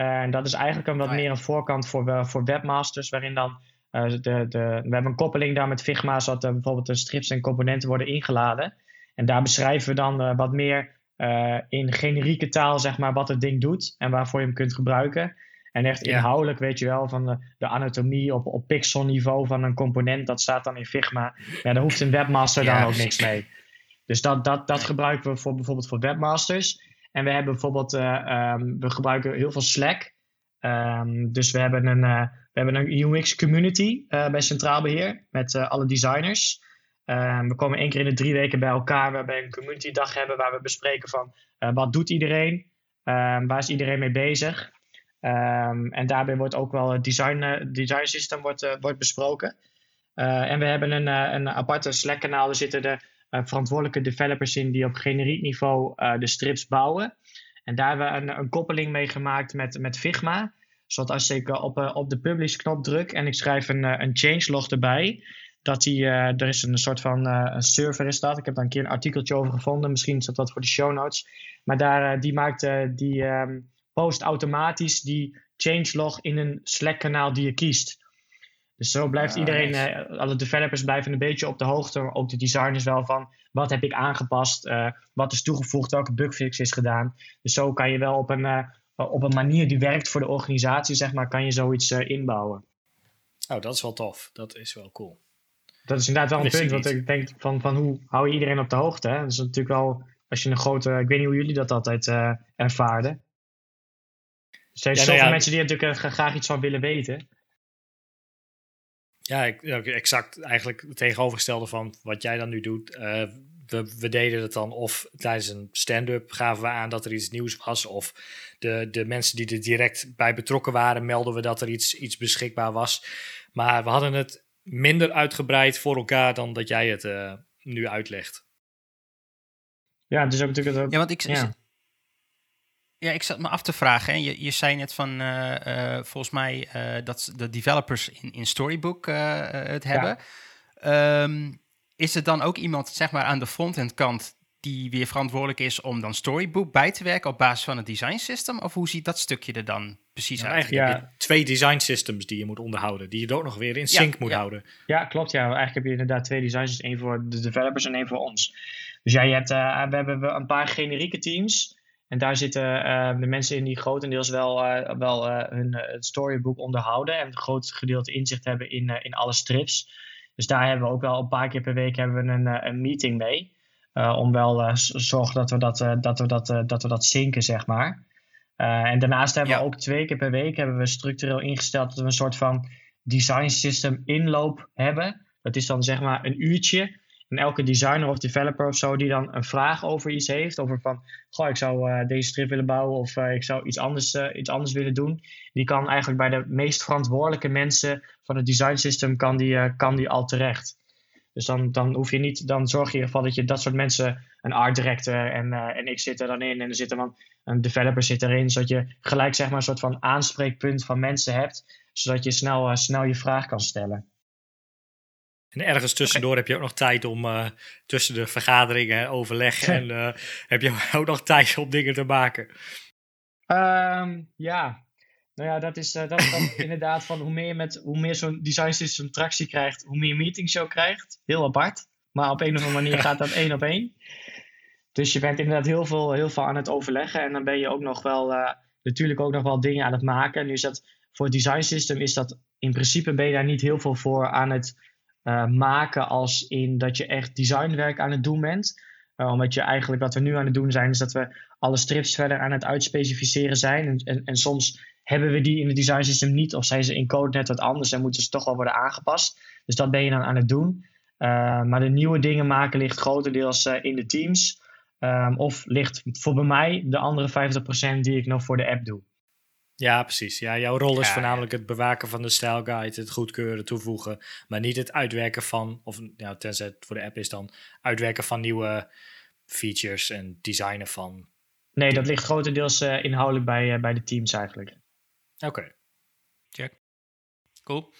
En dat is eigenlijk een wat oh meer een voorkant voor, voor webmasters, waarin dan de, de, we hebben een koppeling daar met Figma, zodat bijvoorbeeld de strips en componenten worden ingeladen. En daar beschrijven we dan wat meer in generieke taal, zeg maar, wat het ding doet en waarvoor je hem kunt gebruiken. En echt inhoudelijk weet je wel van de, de anatomie op, op pixelniveau van een component, dat staat dan in Figma. Ja, daar hoeft een webmaster dan ook niks mee. Dus dat, dat, dat gebruiken we voor, bijvoorbeeld voor webmasters. En we hebben bijvoorbeeld, uh, um, we gebruiken heel veel Slack. Um, dus we hebben een, uh, we hebben een UX community uh, bij Centraal Beheer met alle designers. Um, we komen één keer in de drie weken bij elkaar waarbij we een community dag hebben waar we bespreken van wat doet iedereen, waar is iedereen mee bezig. En daarbij wordt ook wel het design, design system wordt, wordt besproken. En we hebben een, een aparte Slack-kanaal. Er zitten de verantwoordelijke developers in die op generiek niveau de strips bouwen. En daar hebben we een, een, koppeling mee gemaakt met, met Figma. Zodat als ik op, op de publish-knop druk en ik schrijf een, een changelog erbij, dat die, er is een soort van een server is. Ik heb daar een keer een artikeltje over gevonden. Misschien is dat voor de show notes. Maar daar, die maakt die. Um, post automatisch die changelog in een Slack-kanaal die je kiest. Dus zo blijft iedereen, uh, alle developers blijven een beetje op de hoogte, maar ook de designers wel van wat heb ik aangepast, uh, wat is toegevoegd, welke bugfix is gedaan. Dus zo kan je wel op een, uh, op een manier die werkt voor de organisatie, zeg maar, kan je zoiets inbouwen. Oh, dat is wel tof. Dat is wel cool. Dat is inderdaad wel een punt, want ik denk van, van hoe hou je iedereen op de hoogte? Hè? Dat is natuurlijk wel, als je een grote, ik weet niet hoe jullie dat altijd ervaarden. Er zijn ja, zoveel nou mensen die natuurlijk graag iets van willen weten. Ja, exact eigenlijk het tegenovergestelde van wat jij dan nu doet. Uh, we, we, deden het dan of tijdens een stand-up gaven we aan dat er iets nieuws was. Of de, de mensen die er direct bij betrokken waren, melden we dat er iets, iets beschikbaar was. Maar we hadden het minder uitgebreid voor elkaar dan dat jij het uh, nu uitlegt. Ja, dus ook natuurlijk. Ja, want ik, ja. Ja, ik zat me af te vragen. Hè. Je, je zei net van, uh, volgens mij, uh, dat de developers in, in Storybook het hebben. Ehm, is er dan ook iemand, zeg maar, aan de frontend kant die weer verantwoordelijk is om dan Storybook bij te werken op basis van het design system? Of hoe ziet dat stukje er dan precies uit? Eigenlijk ja. heb je twee design systems die je moet onderhouden, die je ook nog weer in sync moet houden. Ja, klopt. Ja, eigenlijk heb je inderdaad twee design systems, één voor de developers en één voor ons. Dus ja, je hebt, we hebben een paar generieke teams. En daar zitten uh, de mensen in die grotendeels wel, uh, wel uh, hun het storybook onderhouden en een groot gedeelte inzicht hebben in, in alle strips. Dus daar hebben we ook wel een paar keer per week hebben we een, een meeting mee. om wel zorgen dat we dat, dat, we dat, dat we dat zinken, zeg maar. en daarnaast hebben we ook twee keer per week hebben we structureel ingesteld dat we een soort van design system inloop hebben. Dat is dan zeg maar een uurtje en elke designer of developer of zo die dan een vraag over iets heeft, over van, goh, ik zou uh, deze strip willen bouwen of uh, ik zou iets anders, uh, iets anders willen doen, die kan eigenlijk bij de meest verantwoordelijke mensen van het design system, kan die, kan die al terecht. Dus dan, dan hoef je niet, dan zorg je in ieder geval dat je dat soort mensen, een art director en, en ik zit er dan in en er zit er dan een developer zit erin, zodat je gelijk zeg maar een soort van aanspreekpunt van mensen hebt, zodat je snel, snel je vraag kan stellen. En ergens tussendoor heb je ook nog tijd om uh, tussen de vergaderingen, overleg en uh, heb je ook nog tijd om dingen te maken. Um, ja, nou ja, dat is, uh, dat is dan inderdaad van hoe meer, met, hoe meer zo'n design system tractie krijgt, hoe meer meetings je ook krijgt. Heel apart, maar op een of andere manier gaat dat één op één. Dus je bent inderdaad heel veel, heel veel aan het overleggen en dan ben je ook nog wel, natuurlijk ook nog wel dingen aan het maken. Nu is dat voor het design system is dat in principe ben je daar niet heel veel voor aan het uh, maken als in dat je echt designwerk aan het doen bent. Uh, omdat je eigenlijk wat we nu aan het doen zijn, is dat we alle strips verder aan het uitspecificeren zijn. En, en, soms hebben we die in het design system niet, of zijn ze in code net wat anders en moeten ze toch wel worden aangepast. Dus dat ben je dan aan het doen. Uh, maar de nieuwe dingen maken ligt grotendeels in de teams. Um, of ligt voor bij mij de andere 50% die ik nog voor de app doe. Ja, precies. Ja, jouw rol is voornamelijk het bewaken van de stijlguide, het goedkeuren, toevoegen, maar niet het uitwerken van, of ja, tenzij het voor de app is dan, uitwerken van nieuwe features en designen van. Nee, dat ligt grotendeels uh, inhoudelijk bij, uh, bij de teams eigenlijk. Oké. Check. Cool.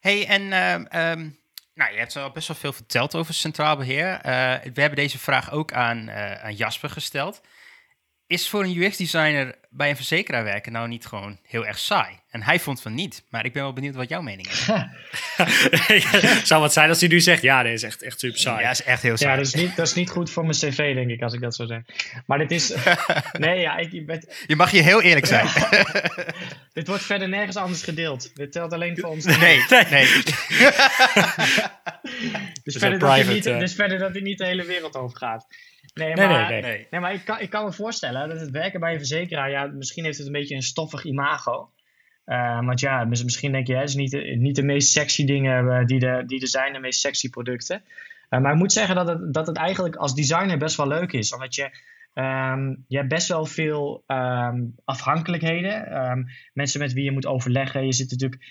Hey, en uh, um, Nou, je hebt al best wel veel verteld over centraal beheer. Uh, we hebben deze vraag ook aan, uh, aan Jasper gesteld is voor een UX-designer bij een verzekeraar werken nou niet gewoon heel erg saai? En hij vond van niet, maar ik ben wel benieuwd wat jouw mening is. Zou wat zijn als hij nu zegt, ja, dit is echt, echt super saai. Ja, is echt heel saai. Ja, dat is, niet, dat is niet goed voor mijn cv, denk ik, als ik dat zo zeg. Maar dit is... nee, ja, ik... Ben... Je mag hier heel eerlijk zijn. dit wordt verder nergens anders gedeeld. Dit telt alleen voor ons. Nee, nee. dus, verder private, dat niet, uh... dus verder dat hij niet de hele wereld over gaat. Nee, maar, nee, nee, nee. maar ik, kan, ik kan me voorstellen dat het werken bij een verzekeraar, ja, misschien heeft het een beetje een stoffig imago. Uh, want ja, misschien denk je, het is niet de, niet de meest sexy dingen uh, die, er, die er zijn, de meest sexy producten. Uh, maar ik moet zeggen dat het, dat het eigenlijk als designer best wel leuk is. Omdat je, um, je hebt best wel veel um, afhankelijkheden. Um, mensen met wie je moet overleggen. Je zit natuurlijk,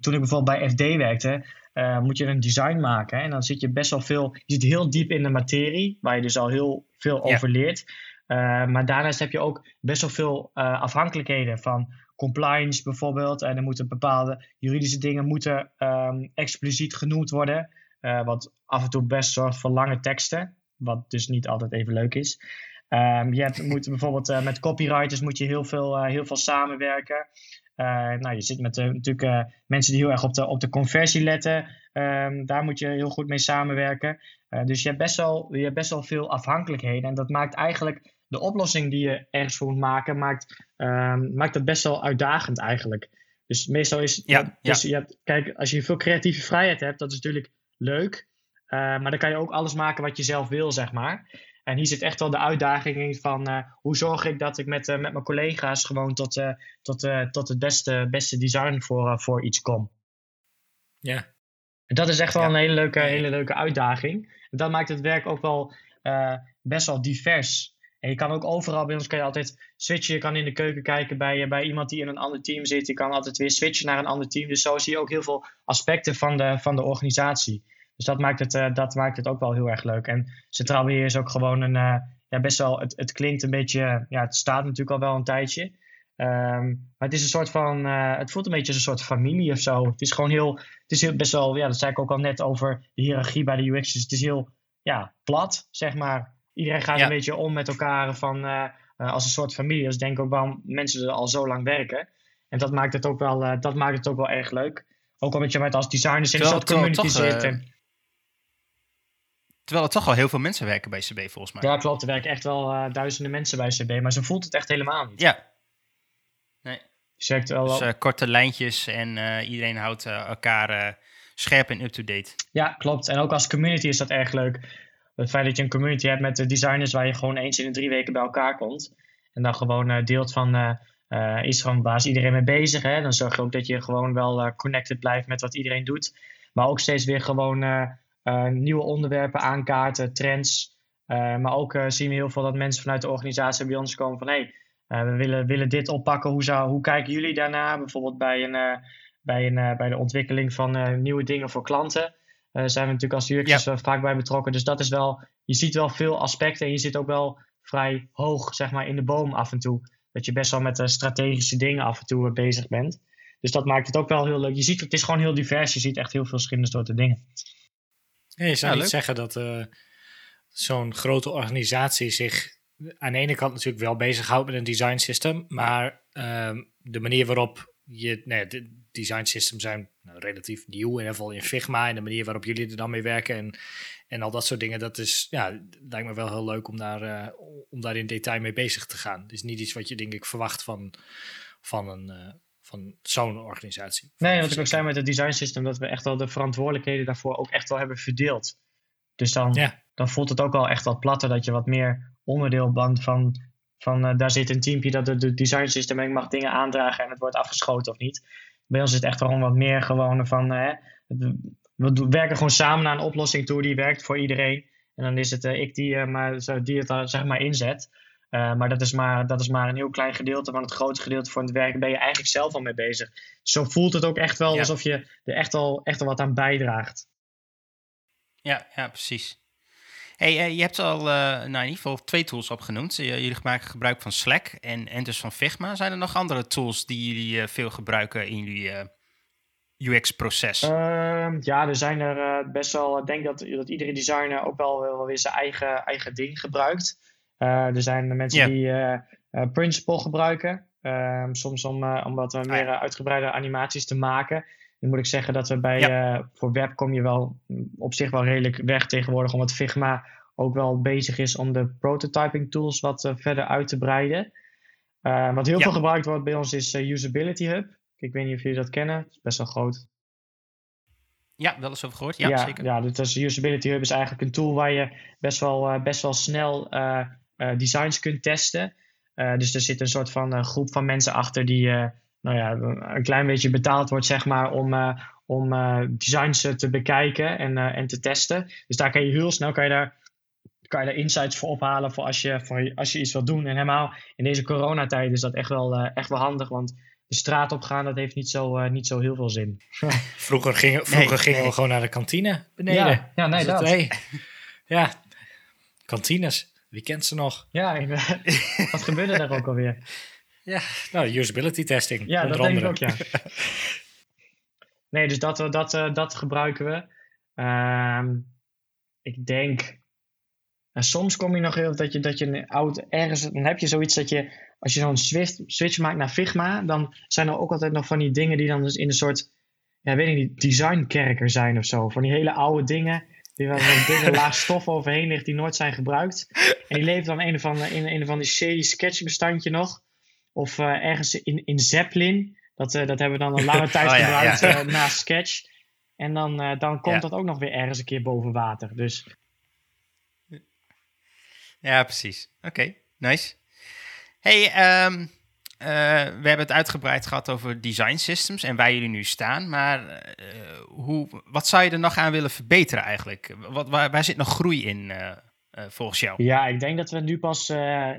toen ik bijvoorbeeld bij FD werkte, uh, moet je een design maken. En dan zit je best wel veel, je zit heel diep in de materie, waar je dus al heel veel over leert. Uh, maar daarnaast heb je ook best wel veel uh, afhankelijkheden van compliance bijvoorbeeld. En er moeten bepaalde juridische dingen moeten um, expliciet genoemd worden. wat af en toe best zorgt voor lange teksten, wat dus niet altijd even leuk is. Um, je hebt, moet bijvoorbeeld met copywriters moet je heel veel, heel veel samenwerken. Uh, nou, je zit met uh, natuurlijk uh, mensen die heel erg op de, op de conversie letten. Um, daar moet je heel goed mee samenwerken. dus je hebt, best wel, je hebt best wel veel afhankelijkheden. En dat maakt eigenlijk de oplossing die je ergens voor moet maken, maakt, um, maakt het best wel uitdagend eigenlijk. Dus meestal is. Ja, dus. Je hebt, kijk, als je veel creatieve vrijheid hebt, dat is natuurlijk leuk. maar dan kan je ook alles maken wat je zelf wil, zeg maar. En hier zit echt wel de uitdaging in van uh, hoe zorg ik dat ik met, uh, met mijn collega's gewoon tot, uh, tot, tot het beste, beste design voor, voor iets kom. Ja. En dat is echt wel ja. een hele leuke, hele leuke uitdaging. En dat maakt het werk ook wel best wel divers. En je kan ook overal bij ons kan je altijd switchen. Je kan in de keuken kijken bij, bij iemand die in een ander team zit. Je kan altijd weer switchen naar een ander team. Dus zo zie je ook heel veel aspecten van de, van de organisatie. Dus dat maakt, het, uh, dat maakt het ook wel heel erg leuk. En Centraal Beheer is ook gewoon een, uh, ja, best wel, het, het klinkt een beetje, ja, het staat natuurlijk al wel een tijdje. Um, maar het is een soort van, uh, het voelt een beetje als een soort familie of zo. Het is gewoon heel, het is heel, best wel, ja, dat zei ik ook al net over de hiërarchie bij de UX. Dus het is heel, ja, plat, zeg maar. Iedereen gaat ja. een beetje om met elkaar van, als een soort familie. Is denk ik ook waarom mensen er al zo lang werken. En dat maakt het ook wel, dat maakt het ook wel erg leuk. Ook omdat je met als designers in een soort community zit. Terwijl er toch al heel veel mensen werken bij CB volgens mij. Ja, klopt. Er werken echt wel uh, duizenden mensen bij CB, maar ze voelt het echt helemaal niet. Ja. Nee. Ze werkt wel dus uh, korte lijntjes en uh, iedereen houdt elkaar scherp en up-to-date. Ja, klopt. En ook als community is dat erg leuk. Het feit dat je een community hebt met de designers waar je gewoon eens in de drie weken bij elkaar komt. En dan gewoon deelt van, is gewoon waar is iedereen mee bezig. Hè? Dan zorg je ook dat je gewoon wel connected blijft met wat iedereen doet. Maar ook steeds weer gewoon nieuwe onderwerpen aankaarten, trends. Uh, maar ook uh, zien we heel veel dat mensen vanuit de organisatie bij ons komen van hé, hey, we willen, willen dit oppakken. Hoe, zou, hoe kijken jullie daarna? Bijvoorbeeld bij, een, bij, een, bij de ontwikkeling van nieuwe dingen voor klanten. Zijn we natuurlijk als UX'ers ja. vaak bij betrokken. Dus dat is wel, je ziet wel veel aspecten en je zit ook wel vrij hoog zeg maar, in de boom af en toe. Dat je best wel met strategische dingen af en toe bezig bent. Dus dat maakt het ook wel heel leuk. Je ziet, het is gewoon heel divers. Je ziet echt heel veel verschillende soorten dingen. Ja, je zou ja, niet zeggen dat uh, zo'n grote organisatie zich aan de ene kant natuurlijk wel bezighoudt met een design system, maar um, de manier waarop je, nee, de design systems zijn nou, relatief nieuw, in ieder geval in Figma, en de manier waarop jullie er dan mee werken en, en al dat soort dingen, dat is, ja, lijkt me wel heel leuk om daar, uh, om daar in detail mee bezig te gaan. Het is niet iets wat je denk ik verwacht van, van een, uh, van zo'n organisatie. Nee, wat ik ook zei met het design system, dat we echt wel de verantwoordelijkheden daarvoor ook echt wel hebben verdeeld. Dus dan, ja. dan voelt het ook wel echt wat platter dat je wat meer onderdeel bent van, van uh, daar zit een teampje dat het de design system en ik mag dingen aandragen en het wordt afgeschoten of niet. Bij ons is het echt gewoon wat meer gewoon van, uh, we werken gewoon samen naar een oplossing toe die werkt voor iedereen. En dan is het uh, ik die, maar, die het zeg maar inzet. Uh, maar, dat is maar dat is maar een heel klein gedeelte van het grote gedeelte van het werk. ben je eigenlijk zelf al mee bezig. Zo voelt het ook echt wel ja. alsof je er echt al, echt al wat aan bijdraagt. Ja, ja precies. Hey, uh, je hebt al uh, nou in ieder geval twee tools opgenoemd. jullie maken gebruik van Slack en, en dus van Figma. Zijn er nog andere tools die jullie veel gebruiken in jullie UX-proces? Ehm, ja, er zijn er best wel. Ik denk dat, dat iedere designer ook wel, wel weer zijn eigen, eigen ding gebruikt. Er zijn mensen die Principle gebruiken. Ehm, soms om, om wat ah, meer uitgebreide animaties te maken. Dan moet ik zeggen dat we bij, voor web kom je wel op zich wel redelijk weg tegenwoordig. Omdat Figma ook wel bezig is om de prototyping tools wat verder uit te breiden. Uh, wat heel veel gebruikt wordt bij ons is Usability Hub. Ik weet niet of jullie dat kennen. Het is best wel groot. Ja, wel eens over gehoord. Ja, zeker. Ja, dus Usability Hub is eigenlijk een tool waar je best wel, best wel snel designs kunt testen. dus er zit een soort van groep van mensen achter die nou ja, een klein beetje betaald wordt, zeg maar, om, om designs te bekijken en, en te testen. Dus daar kan je heel snel kan je daar kan je daar insights voor ophalen voor als je, voor als je iets wilt doen. En helemaal in deze coronatijd is dat echt wel, uh, echt wel handig, want de straat op gaan, dat heeft niet zo, uh, niet zo heel veel zin. vroeger gingen, vroeger gingen we gewoon naar de kantine beneden. Ja, ja nee, dat. Hey, ja, kantines. Wie kent ze nog? Ja, wat gebeurde daar ook alweer? Ja, nou, usability testing. Ja, dat denk ik ook, ja. nee, dus dat, dat, uh, dat gebruiken we. Uh, ik denk en soms kom je nog heel dat je, dat je een oud ergens, dan heb je zoiets dat je, als je zo'n switch, switch maakt naar Figma, dan zijn er ook altijd nog van die dingen die dan dus in een soort, ja, weet ik niet, designkerker zijn of zo. Van die hele oude dingen, die waar een dikke laag stof overheen ligt, die nooit zijn gebruikt. En die leven dan een of andere, in een van die shady sketchbestandje nog. Of uh, ergens in, in Zeppelin. Dat, uh, dat hebben we dan een lange tijd oh, gebruikt ja, ja. Uh, na Sketch. En dan, dan komt dat ook nog weer ergens een keer boven water. Dus ja, precies. Oké, nice. Hey, um, we hebben het uitgebreid gehad over design systems en waar jullie nu staan. Maar uh, hoe, wat zou je er nog aan willen verbeteren eigenlijk? Wat, waar, zit nog groei in uh, volgens jou? Ja, ik denk dat we nu pas,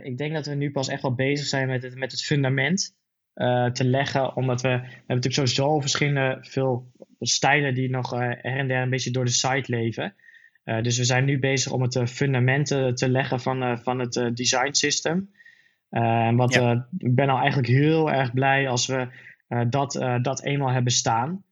ik denk dat we nu pas echt wel bezig zijn met het, met het fundament te leggen. Omdat we, we hebben natuurlijk sowieso verschillende veel stijlen die nog her en der een beetje door de site leven. Dus we zijn nu bezig om het fundamenten te leggen van, van het design system. En wat, ja. ik ben al eigenlijk heel erg blij als we dat, dat eenmaal hebben staan.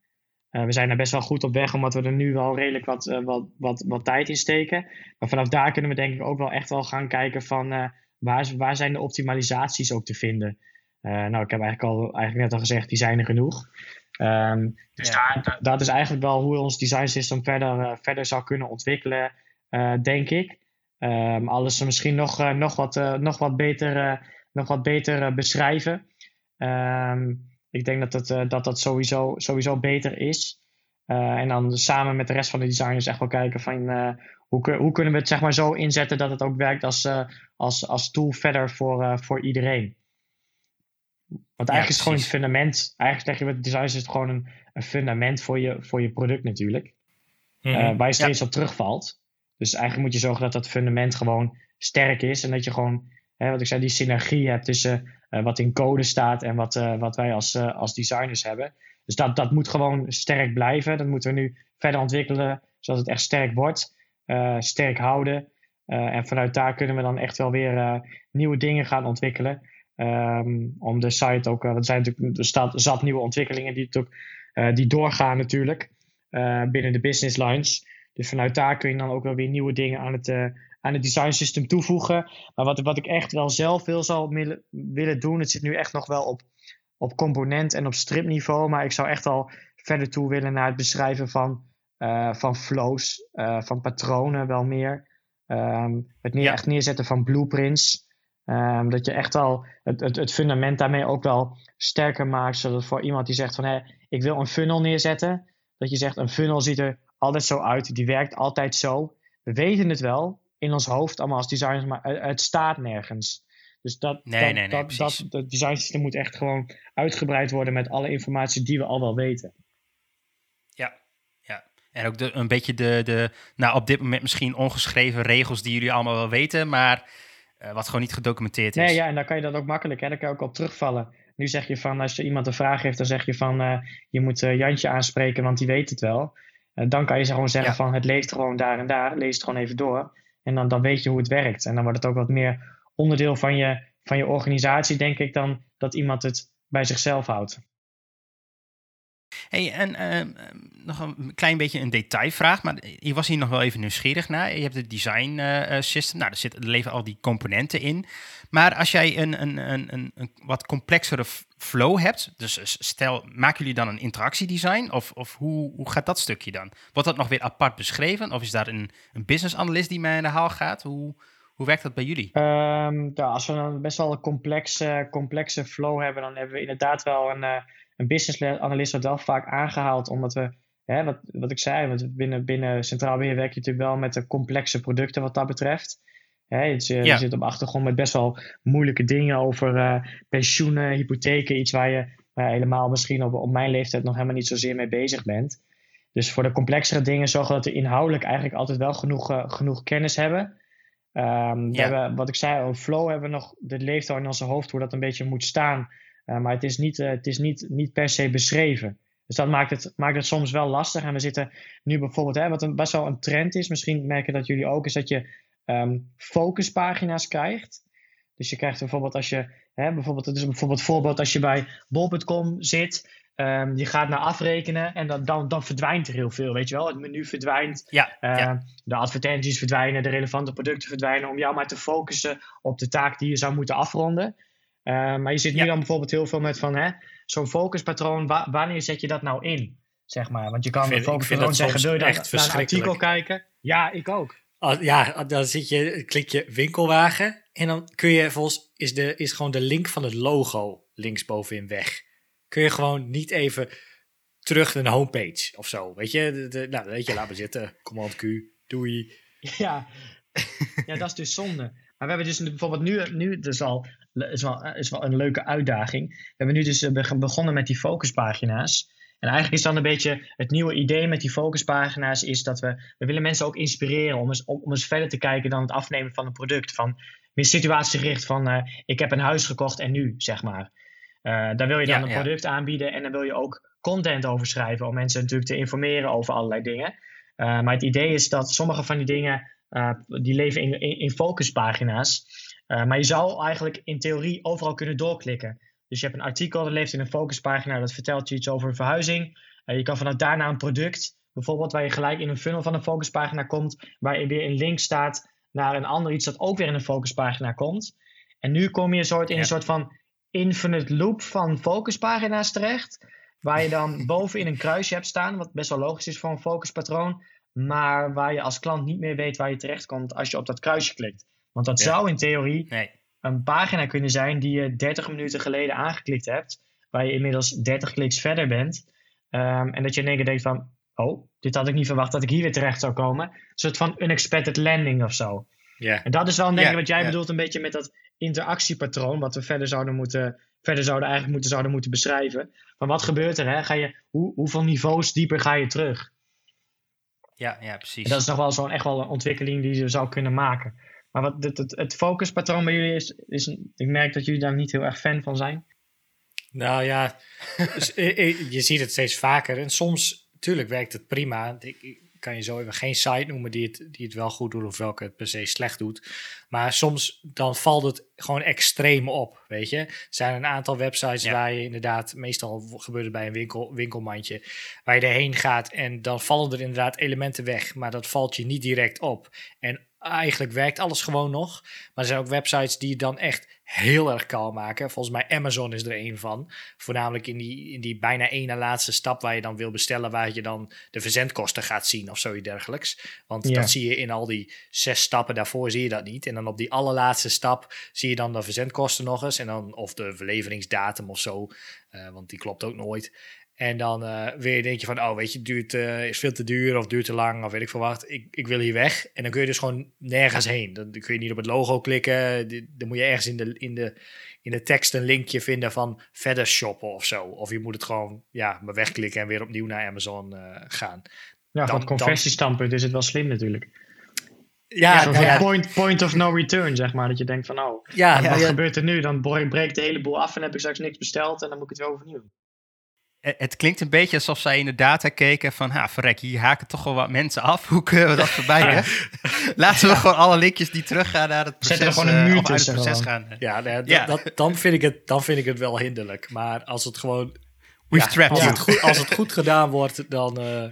we zijn er best wel goed op weg, omdat we er nu wel redelijk wat, wat, wat, wat tijd in steken. Maar vanaf daar kunnen we denk ik ook wel echt wel gaan kijken van waar, waar zijn de optimalisaties ook te vinden. nou, ik heb eigenlijk al eigenlijk net al gezegd, die zijn er genoeg. Um, dus daar, dat is eigenlijk wel hoe ons design system verder, uh, verder zou kunnen ontwikkelen, uh, denk ik. Um, alles misschien nog, uh, nog, wat, nog wat beter, nog wat beter beschrijven. Um, ik denk dat dat, dat, dat sowieso, sowieso beter is. en dan samen met de rest van de designers echt wel kijken van hoe, hoe kunnen we het zeg maar zo inzetten dat het ook werkt als, als, als tool verder voor, voor iedereen. Want eigenlijk is het gewoon een fundament. Eigenlijk zeg je met design is het gewoon een, een fundament voor je, voor je product natuurlijk. Mm waar je steeds op terugvalt. Dus eigenlijk moet je zorgen dat dat fundament gewoon sterk is. En dat je gewoon, hè, wat ik zei, die synergie hebt tussen uh, wat in code staat en wat, uh, wat wij als, uh, als designers hebben. Dus dat, dat moet gewoon sterk blijven. Dat moeten we nu verder ontwikkelen, zodat het echt sterk wordt. sterk houden. en vanuit daar kunnen we dan echt wel weer nieuwe dingen gaan ontwikkelen. Um, om de site ook, uh, er zijn natuurlijk er staat zat nieuwe ontwikkelingen die, die doorgaan natuurlijk binnen de business lines. Dus vanuit daar kun je dan ook wel weer nieuwe dingen aan het, aan het design system toevoegen. Maar wat, wat ik echt wel zelf veel zou willen doen, het zit nu echt nog wel op, op component en op stripniveau, maar ik zou echt al verder toe willen naar het beschrijven van, van flows, van patronen wel meer. Um, het neer, echt neerzetten van blueprints. Um, dat je echt al het, het, het, fundament daarmee ook wel sterker maakt. Zodat voor iemand die zegt van hé, ik wil een funnel neerzetten. Dat je zegt een funnel ziet er altijd zo uit. Die werkt altijd zo. We weten het wel in ons hoofd allemaal als designers, maar het, staat nergens. Dus dat, nee, dat, nee, nee, dat, dat, dat design systeem moet echt gewoon uitgebreid worden met alle informatie die we al wel weten. Ja, ja. En ook de, een beetje de, de, nou op dit moment misschien ongeschreven regels die jullie allemaal wel weten, maar uh, wat gewoon niet gedocumenteerd is. Nee, ja, en dan kan je dat ook makkelijk, hè? daar kan je ook op terugvallen. Nu zeg je van, als je iemand een vraag heeft, dan zeg je van, uh, je moet uh, Jantje aanspreken, want die weet het wel. Dan kan je gewoon zeggen van, het leeft gewoon daar en daar, lees het gewoon even door. En dan, dan weet je hoe het werkt. En dan wordt het ook wat meer onderdeel van je, van je organisatie, denk ik, dan dat iemand het bij zichzelf houdt. Hey, en ehm, nog een klein beetje een detailvraag, maar je was hier nog wel even nieuwsgierig naar. Je hebt het design uh, system, nou, er, zit, er leven al die componenten in. Maar als jij een, een, een, een, een wat complexere flow hebt, dus stel, maken jullie dan een interactiedesign? Of, of hoe, hoe gaat dat stukje dan? Wordt dat nog weer apart beschreven? Of is daar een, een business analyst die mee aan de haal gaat? Hoe, hoe werkt dat bij jullie? Um, als we dan best wel een complexe, complexe flow hebben, dan hebben we inderdaad wel een, uh, een business analyst wordt wel vaak aangehaald, omdat we, wat, wat ik zei, want binnen, binnen Centraal Beheer werk je natuurlijk wel met de complexe producten wat dat betreft. Hè, je, je zit op achtergrond met best wel moeilijke dingen over uh, pensioenen, hypotheken, iets waar je uh, helemaal misschien op, op mijn leeftijd nog helemaal niet zozeer mee bezig bent. Dus voor de complexere dingen zorgen dat we inhoudelijk eigenlijk altijd wel genoeg, uh, genoeg kennis hebben. Um, ja. hebben, wat ik zei, over flow hebben we nog, dit leeft al in onze hoofd hoe dat een beetje moet staan. Uh, maar het is, niet, het is niet, niet per se beschreven. Dus dat maakt het, maakt het soms wel lastig. En we zitten nu bijvoorbeeld, hè, wat een, best wel een trend is, misschien merken dat jullie ook, is dat je um, focuspagina's krijgt. Dus je krijgt bijvoorbeeld als je, hè, bijvoorbeeld, het is bijvoorbeeld voorbeeld als je bij bol.com zit, um, je gaat naar afrekenen en dan, dan, dan verdwijnt er heel veel, weet je wel. Het menu verdwijnt, ja, uh, ja. de advertenties verdwijnen, de relevante producten verdwijnen, om jou maar te focussen op de taak die je zou moeten afronden. Uh, maar je zit nu Ja. dan bijvoorbeeld heel veel met van, hè, zo'n focuspatroon, wa- wanneer zet je dat nou in? Zeg maar, want je kan een focuspatroon zeggen, wil je dan echt naar een artikel kijken? Ja, ik ook. Ja, dan zit je, klik je winkelwagen en dan kun je volgens is, de, is gewoon de link van het logo linksbovenin weg. Kun je gewoon niet even terug naar de homepage of zo. Weet je, nou, weet je, laat maar zitten. Command Q, doei. Ja. ja, dat is dus zonde. Maar we hebben dus bijvoorbeeld nu, nu dus al, is wel, is wel een leuke uitdaging. We hebben nu dus eh, be- begonnen met die focuspagina's. En eigenlijk is dan een beetje het nieuwe idee met die focuspagina's is dat we, we willen mensen ook inspireren om eens, om, om eens verder te kijken dan het afnemen van een product. Van meer situatiegericht van eh, ik heb een huis gekocht en nu, zeg maar. Eh, daar wil je dan Ja, een ja. product aanbieden en dan wil je ook content over schrijven om mensen natuurlijk te informeren over allerlei dingen. Uh, maar het idee is dat sommige van die dingen, uh, die leven in, in, in focuspagina's. Uh, maar je zou eigenlijk in theorie overal kunnen doorklikken. Dus je hebt een artikel dat leeft in een focuspagina, dat vertelt je iets over een verhuizing. Uh, je kan vanuit daarna een product, bijvoorbeeld waar je gelijk in een funnel van een focuspagina komt, waar je weer een link staat naar een ander iets dat ook weer in een focuspagina komt. En nu kom je een soort, in Ja. een soort van infinite loop van focuspagina's terecht. Waar je dan bovenin een kruisje hebt staan, wat best wel logisch is voor een focuspatroon. Maar waar je als klant niet meer weet waar je terechtkomt als je op dat kruisje klikt. Want dat Ja. zou in theorie Nee. Een pagina kunnen zijn die je 30 minuten geleden aangeklikt hebt. Waar je inmiddels 30 kliks verder bent. Ehm, en dat je in één keer denkt van, oh, dit had ik niet verwacht dat ik hier weer terecht zou komen. Een soort van unexpected landing of zo. Ja, En dat is wel ik Ja, wat jij bedoelt een beetje met dat interactiepatroon. Wat we verder zouden moeten, verder zouden eigenlijk moeten, zouden moeten beschrijven. Van wat gebeurt er? Hè? Ga je, hoe, hoeveel niveaus dieper ga je terug? Ja, ja, precies. En dat is nog wel zo'n echt wel een ontwikkeling die je zou kunnen maken. Maar wat het, het, het focuspatroon bij jullie is, is, ik merk dat jullie daar niet heel erg fan van zijn. nou ja, dus, je ziet het steeds vaker. En soms, natuurlijk werkt het prima. Ik, ik kan je zo even geen site noemen die het, die het wel goed doet of welke het per se slecht doet. Maar soms dan valt het gewoon extreem op, weet je. Er zijn een aantal websites Ja. waar je inderdaad, meestal gebeurt het bij een winkel, winkelmandje, waar je erheen gaat en dan vallen er inderdaad elementen weg, maar dat valt je niet direct op. En eigenlijk werkt alles gewoon nog. Maar er zijn ook websites die het dan echt heel erg kaal maken. Volgens mij Amazon is er een van. Voornamelijk in die, in die bijna ene laatste stap waar je dan wil bestellen, waar je dan de verzendkosten gaat zien of zoiets dergelijks. Want Ja. dat zie je in al die zes stappen daarvoor zie je dat niet. En dan op die allerlaatste stap zie je dan de verzendkosten nog eens. En dan of de verleveringsdatum of zo. eh, want die klopt ook nooit. En dan eh, weer denk je van, oh weet je, het duurt, eh, is veel te duur of duurt te lang of weet ik veel wat. Ik, ik wil hier weg. En dan kun je dus gewoon nergens heen. Dan kun je niet op het logo klikken. Dan moet je ergens in de, in de, in de tekst een linkje vinden van verder shoppen of zo. Of je moet het gewoon ja, maar wegklikken en weer opnieuw naar Amazon eh, gaan. Ja, van het conversiestandpunt is het wel slim natuurlijk. Ja, nou ja, point, point of no return, zeg maar. Dat je denkt van, oh, ja, wat gebeurt er nu? Dan bre- breekt de hele boel af en heb ik straks niks besteld en dan moet ik het weer overnieuw doen. Eh, Het klinkt een beetje alsof zij in de data keken van, ha, verrek, hier haken toch wel wat mensen af. Hoe kunnen we dat vermijden? Laten we gewoon alle linkjes die teruggaan naar het proces, Zetten er gewoon een eh, muur uit het tussen proces gaan. Ja, nou ja, dat- dan, vind ik het, dan vind ik het wel hinderlijk. Maar als het gewoon We've trapped als, you. het goed, als het goed gedaan wordt, dan, eh,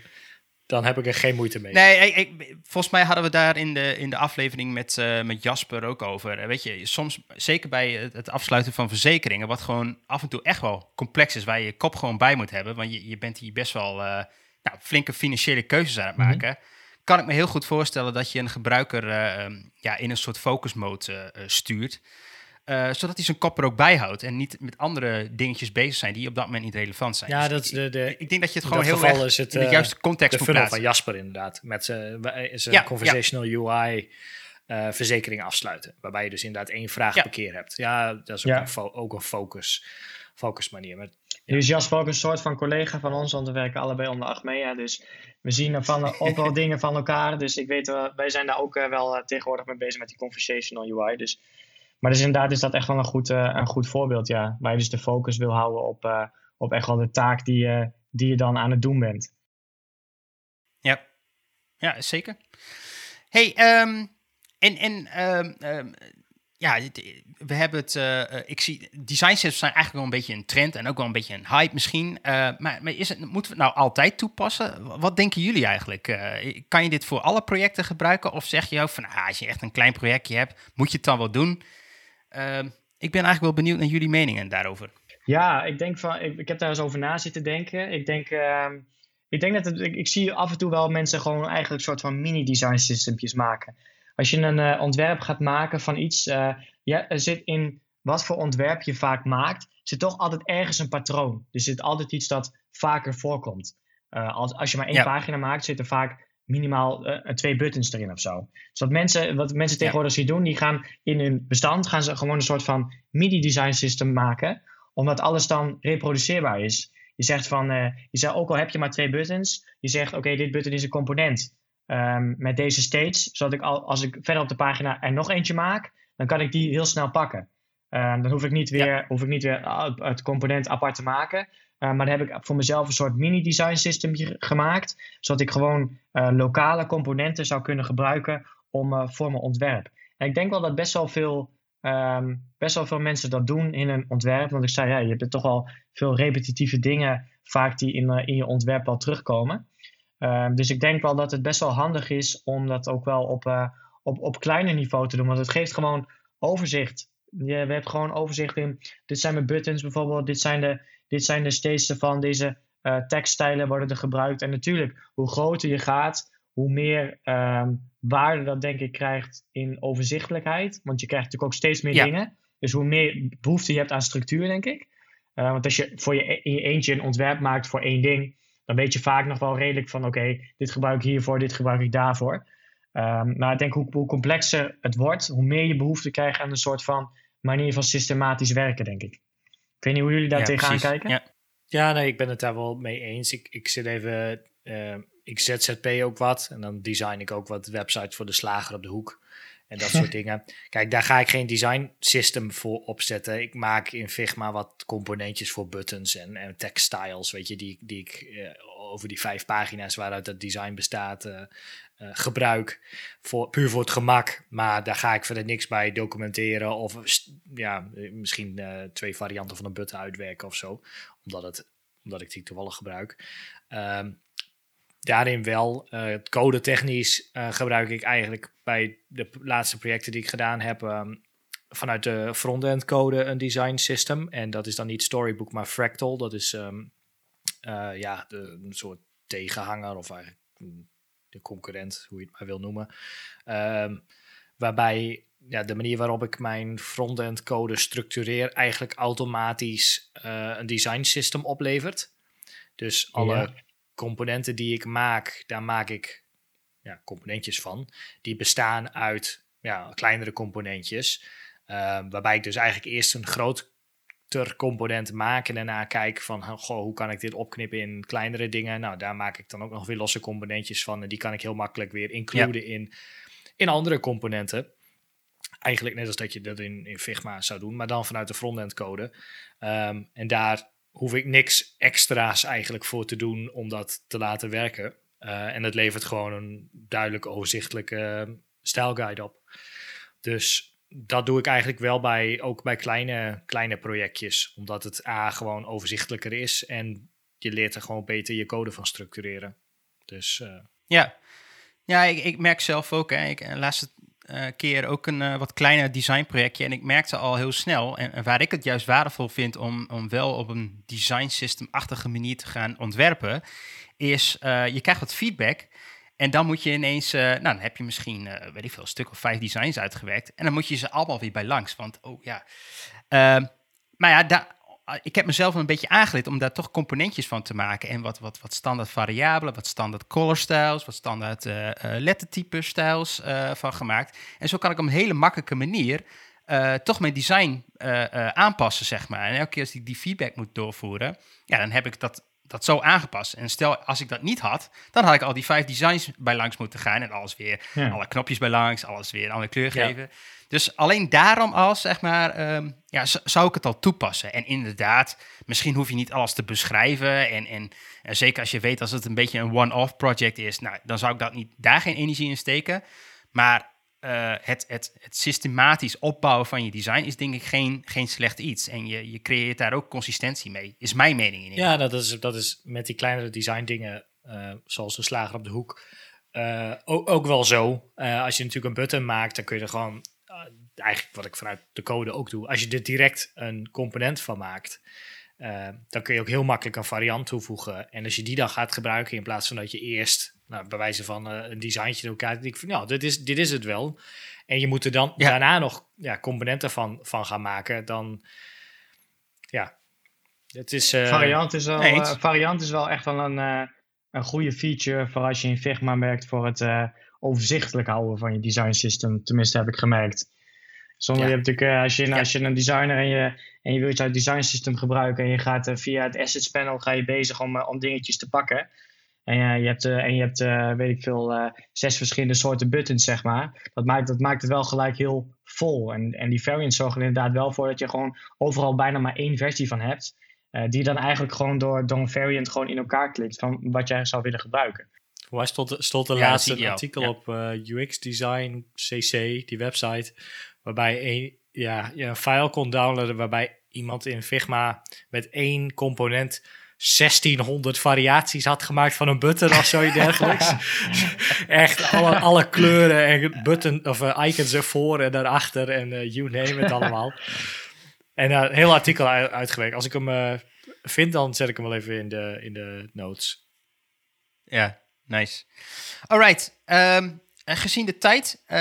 dan heb ik er geen moeite mee. Nee, ik, ik- volgens mij hadden we daar in de, in de aflevering met, eh, met Jasper ook over. Eh, Weet je, soms, zeker bij het, afsluiten van verzekeringen, wat gewoon af en toe echt wel complex is, waar je je kop gewoon bij moet hebben. Want je, je bent hier best wel eh, nou, flinke financiële keuzes aan het Mhm. maken. Kan ik me heel goed voorstellen dat je een gebruiker eh, ehm, ja, in een soort focus mode eh, stuurt. Eh, zodat hij zijn kop er ook bij houdt en niet met andere dingetjes bezig zijn die op dat moment niet relevant zijn. ja, Dus dat is de, de, ik denk dat je het gewoon heel geval erg is het, in de eh, juiste context de moet plaatsen. van Jasper inderdaad. Met zijn Ja, ja. conversational UI eh, verzekering afsluiten. Waarbij je dus inderdaad één vraag Ja. per keer hebt. Ja, dat is ook, Ja. een, fo- ook een focus, focus manier. Maar Nu is Jasper ook een soort van collega van ons, want we werken allebei onder Achmea. Dus we zien van, ook wel dingen van elkaar. Dus ik weet, wel, wij zijn daar ook eh, wel eh, tegenwoordig mee bezig met die conversational UI. Dus, maar dus inderdaad is dat echt wel een goed, eh, een goed voorbeeld, ja. Waar je dus de focus wil houden op, eh, op echt wel de taak die, je die je dan aan het doen bent. Ja, ja zeker. hey, ehm, en, en ehm, ehm, ja, we hebben het, eh, eh, ik zie, design systems zijn eigenlijk wel een beetje een trend en ook wel een beetje een hype misschien. Eh, maar maar is het, moeten we het nou altijd toepassen? Wat denken jullie eigenlijk? Eh, kan je dit voor alle projecten gebruiken? Of zeg je ook van, ah, als je echt een klein projectje hebt, moet je het dan wel doen? Ehm, ik ben eigenlijk wel benieuwd naar jullie meningen daarover. Ja, ik denk van, ik, ik heb daar eens over na zitten denken. Ik denk, ehm, ik denk dat het, ik, ik zie af en toe wel mensen gewoon eigenlijk een soort van mini-design systempjes maken. Als je een eh, ontwerp gaat maken van iets, eh, ja, er zit in wat voor ontwerp je vaak maakt, zit toch altijd ergens een patroon. Er zit altijd iets dat vaker voorkomt. Eh, als, als je maar één Ja. pagina maakt, zitten vaak minimaal eh, twee buttons erin of zo. Dus wat mensen, wat mensen Ja. tegenwoordig zien doen, die gaan in hun bestand gaan ze gewoon een soort van MIDI-design system maken omdat alles dan reproduceerbaar is. Je zegt van, eh, je zegt, ook al heb je maar twee buttons, je zegt, oké, dit button is een component ehm, met deze states, zodat ik al, als ik verder op de pagina er nog eentje maak, dan kan ik die heel snel pakken. Ehm, dan hoef ik niet weer, hoef ik niet weer ah, het component apart te maken. Eh, maar dan heb ik voor mezelf een soort mini-design system gemaakt, zodat ik gewoon eh, lokale componenten zou kunnen gebruiken om, eh, voor mijn ontwerp. En ik denk wel dat best wel veel Ehm, best wel veel mensen dat doen in een ontwerp. Want ik zei, ja, je hebt toch al veel repetitieve dingen vaak die in, in je ontwerp al terugkomen. Ehm, dus ik denk wel dat het best wel handig is om dat ook wel op, op, op kleiner niveau te doen. Want het geeft gewoon overzicht. Je, we hebben gewoon overzicht in, dit zijn mijn buttons bijvoorbeeld, dit zijn de, dit zijn de states ervan, deze eh, tekststijlen worden er gebruikt. En natuurlijk, hoe groter je gaat, hoe meer ehm, waarde dat denk ik krijgt in overzichtelijkheid. Want je krijgt natuurlijk ook steeds meer Ja. dingen. Dus hoe meer behoefte je hebt aan structuur, denk ik. Uh, want als je voor je, in je eentje een ontwerp maakt voor één ding, dan weet je vaak nog wel redelijk van oké, dit gebruik ik hiervoor, dit gebruik ik daarvoor. Um, maar ik denk hoe, hoe, complexer het wordt, hoe meer je behoefte krijgt aan een soort van manier van systematisch werken, denk ik. Ik weet niet hoe jullie daar Ja, tegenaan precies. kijken. Ja. Ja, nee, ik ben het daar wel mee eens. Ik, ik zit even, uh, ik ZZP ook wat en dan design ik ook wat websites voor de slager op de hoek en dat soort dingen. Kijk, daar ga ik geen design system voor opzetten. Ik maak in Figma wat componentjes voor buttons en, en textiles, weet je, die, die ik uh, over die vijf pagina's waaruit dat design bestaat uh, uh, gebruik. Voor, puur voor het gemak, maar daar ga ik verder niks bij documenteren of ja, misschien uh, twee varianten van een button uitwerken of zo, omdat, het, omdat ik die toevallig gebruik. Um, daarin wel. Uh, code technisch gebruik ik eigenlijk bij de laatste projecten die ik gedaan heb um, vanuit de front-end code een design system. En dat is dan niet Storybook, maar Fractal. Dat is uh, ja, de, een soort tegenhanger of eigenlijk de concurrent, hoe je het maar wil noemen. Um, waarbij ja, de manier waarop ik mijn front-end code structureer eigenlijk automatisch uh, een design system oplevert. Dus alle ja. componenten die ik maak, daar maak ik ja, componentjes van. Die bestaan uit ja, kleinere componentjes. Uh, waarbij ik dus eigenlijk eerst een groter component maak en daarna kijk van goh, hoe kan ik dit opknippen in kleinere dingen. Nou, daar maak ik dan ook nog weer losse componentjes van. En die kan ik heel makkelijk weer includen ja. in, in andere componenten. Eigenlijk net als dat je dat in, in Figma zou doen, maar dan vanuit de frontend code. Um, en daar hoef ik niks extra's eigenlijk voor te doen om dat te laten werken. Uh, en het levert gewoon een duidelijk overzichtelijke uh, stijlguide op. Dus dat doe ik eigenlijk wel bij, ook bij kleine, kleine projectjes. Omdat het A, gewoon overzichtelijker is. En je leert er gewoon beter je code van structureren. Dus... Uh... Ja, ja ik, ik merk zelf ook. Ik, laatste uh, keer ook een wat kleiner designprojectje. En ik merkte al heel snel, en, waar ik het juist waardevol vind om, om wel op een design system-achtige manier te gaan ontwerpen, is je krijgt wat feedback. En dan moet je ineens, nou dan heb je misschien, weet ik veel, een stuk of vijf designs uitgewerkt. En dan moet je ze allemaal weer bij langs. Want, oh ja. Ehm, maar ja, daar Ah, ik heb mezelf een beetje aangeleerd om daar toch componentjes van te maken. En wat, wat, wat standaard variabelen, wat standaard color styles, wat standaard lettertype styles van gemaakt. En zo kan ik op een hele makkelijke manier toch mijn design aanpassen, zeg maar. En elke keer als ik die feedback moet doorvoeren, ja, dan heb ik dat dat zo aangepast. En stel, als ik dat niet had, dan had ik al die vijf designs bij langs moeten gaan. En alles weer, alle knopjes bij langs, alles weer een andere kleur geven. Dus alleen daarom als, zeg maar, ehm, ja, zou ik het al toepassen. En inderdaad, misschien hoef je niet alles te beschrijven. En, en, en zeker als je weet als het een beetje een one-off project is, nou, dan zou ik dat niet, daar geen energie in steken. Maar uh, het, het, het systematisch opbouwen van je design is denk ik geen, geen slecht iets. En je, je creëert daar ook consistentie mee, is mijn mening in. Ja, dat is, dat is met die kleinere design dingen, uh, zoals de slager op de hoek, uh, ook, ook wel zo. als je natuurlijk een button maakt, dan kun je er gewoon, eigenlijk wat ik vanuit de code ook doe, als je er direct een component van maakt, dan kun je ook heel makkelijk een variant toevoegen. En als je die dan gaat gebruiken in plaats van dat je eerst nou, bij wijze van uh, een designtje in elkaar. Ik van, nou, dit is, dit is het wel. En je moet er dan daarna nog ja, componenten van, van gaan maken. Dan, ja, het is... Uh, variant, is wel, uh, variant is wel echt wel een, een goede feature voor als je in Figma merkt voor het overzichtelijk houden van je design system. Tenminste, heb ik gemerkt. Zonder je hebt natuurlijk, als je, als je een designer en je, en je wilt je design system gebruiken en je gaat via het assets panel ga je bezig om, om dingetjes te pakken en ja, je hebt, uh, en je hebt uh, weet ik veel, uh, zes verschillende soorten buttons, zeg maar. Dat maakt, dat maakt het wel gelijk heel vol. En, en die variants zorgen er inderdaad wel voor dat je gewoon overal bijna maar één versie van hebt. die dan eigenlijk gewoon door, door een variant gewoon in elkaar klikt van wat jij zou willen gebruiken. Waar stond, stond er ja, laatst een artikel ja. op UX Design CC, die website, waarbij een, ja, je een file kon downloaden waarbij iemand in Figma met één component 1600 variaties had gemaakt van een button of zoiets dergelijks. Echt alle, alle kleuren en button of uh, icons ervoor en daarachter en uh, you name it allemaal. En een heel artikel uit, uitgewerkt. Als ik hem vind, dan zet ik hem wel even in de, in de notes. Ja, nice. Alright. Um, en gezien de tijd, uh,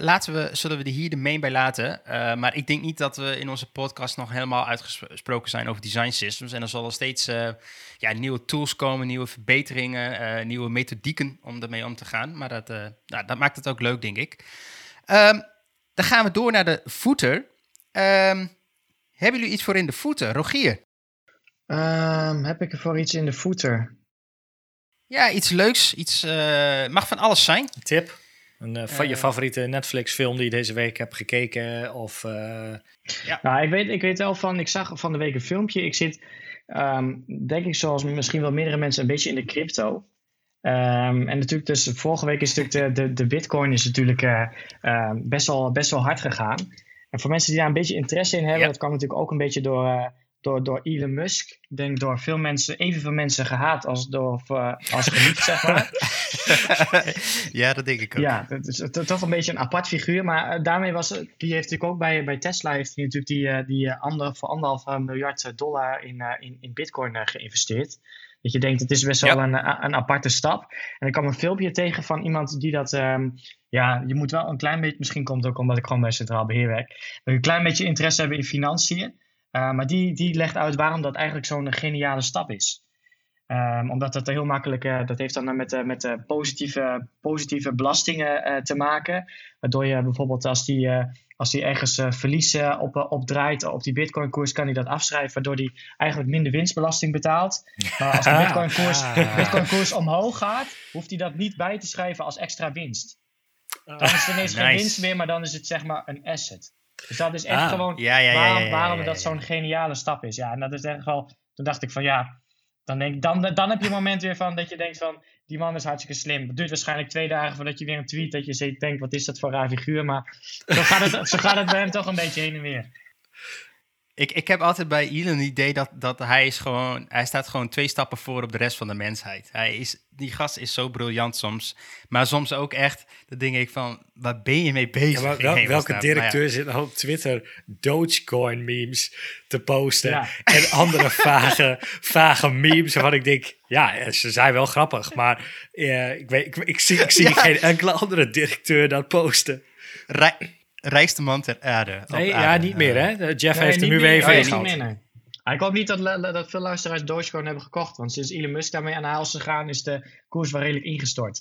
laten we, zullen we er hier de main bij laten. Uh, maar ik denk niet dat we in onze podcast nog helemaal uitgesproken zijn over design systems. En er zullen steeds uh, ja, nieuwe tools komen, nieuwe verbeteringen, nieuwe methodieken om ermee om te gaan. Maar dat, nou, dat maakt het ook leuk, denk ik. Um, dan gaan we door naar de footer. Um, hebben jullie iets voor in de footer? Rogier? Um, heb ik er voor iets in de footer? Ja, iets leuks. Iets, mag van alles zijn. Tip? Een, van je favoriete Netflix-film die je deze week hebt gekeken? Of, uh... ja. Nou, ik weet, ik weet wel van, ik zag van de week een filmpje. Ik zit, um, denk ik, zoals misschien wel meerdere mensen, een beetje in de crypto. Um, en natuurlijk, dus vorige week is natuurlijk de, de, de Bitcoin is natuurlijk uh, best, wel, best wel hard gegaan. En voor mensen die daar een beetje interesse in hebben, dat kwam natuurlijk ook een beetje door door, door Elon Musk. Ik denk door veel mensen, evenveel mensen gehaat als, door, uh, als geliefd, zeg maar. ja, dat denk ik ook. Ja, dat is toch een beetje een apart figuur. Maar uh, daarmee was, die heeft natuurlijk ook bij, bij Tesla heeft hij natuurlijk die, uh, die ander, voor anderhalf miljard dollar in, in, in bitcoin geïnvesteerd. Dat je denkt, het is best wel een, een aparte stap. En ik kwam een filmpje tegen van iemand die dat... Um, ja, je moet wel een klein beetje... Misschien komt het ook omdat ik gewoon bij Centraal Beheer werk. Een klein beetje interesse hebben in financiën. Uh, maar die, die legt uit waarom dat eigenlijk zo'n geniale stap is. Um, omdat dat heel makkelijk, uh, dat heeft dan met, uh, met positieve, positieve belastingen te maken. Waardoor je bijvoorbeeld als die, als die ergens verlies op, opdraait op die bitcoin koers, kan hij dat afschrijven. Waardoor hij eigenlijk minder winstbelasting betaalt. Maar als de bitcoin koers, ah. bitcoin koers omhoog gaat, hoeft hij dat niet bij te schrijven als extra winst. Dan is het ineens nice. geen winst meer, maar dan is het zeg maar een asset. Dus dat is echt ah, gewoon waarom, waarom dat zo'n geniale stap is. Ja, en dat is echt wel. Toen dacht ik van ja, Dan, denk, dan, dan heb je een moment weer van dat je denkt van, die man is hartstikke slim. Het duurt waarschijnlijk twee dagen voordat je weer een tweet dat je denkt, wat is dat voor raar figuur. Maar zo gaat het, zo gaat het bij hem toch een beetje heen en weer. Ik, ik heb altijd bij Elon het idee dat, dat hij is gewoon... Hij staat gewoon twee stappen voor op de rest van de mensheid. Hij is, die gast is zo briljant soms. Maar soms ook echt, dan denk ik van... Waar ben je mee bezig? Ja, wel- welke directeur Maar zit nou op Twitter Dogecoin memes te posten Ja. en andere vage, vage memes waarvan ik denk, ja, ze zijn wel grappig, maar eh, ik, weet, ik, ik zie, ik zie geen enkele andere directeur dat posten. rij- rijkste man ter aarde. Nee, ja, niet meer hè. Jeff Nee, heeft niet nu weer even Nee, in niet gehad. meer, nee. Maar ik hoop niet dat, dat veel luisteraars Dogecoin hebben gekocht. Want sinds Elon Musk daarmee aan de haal is gegaan, is de koers wel redelijk ingestort.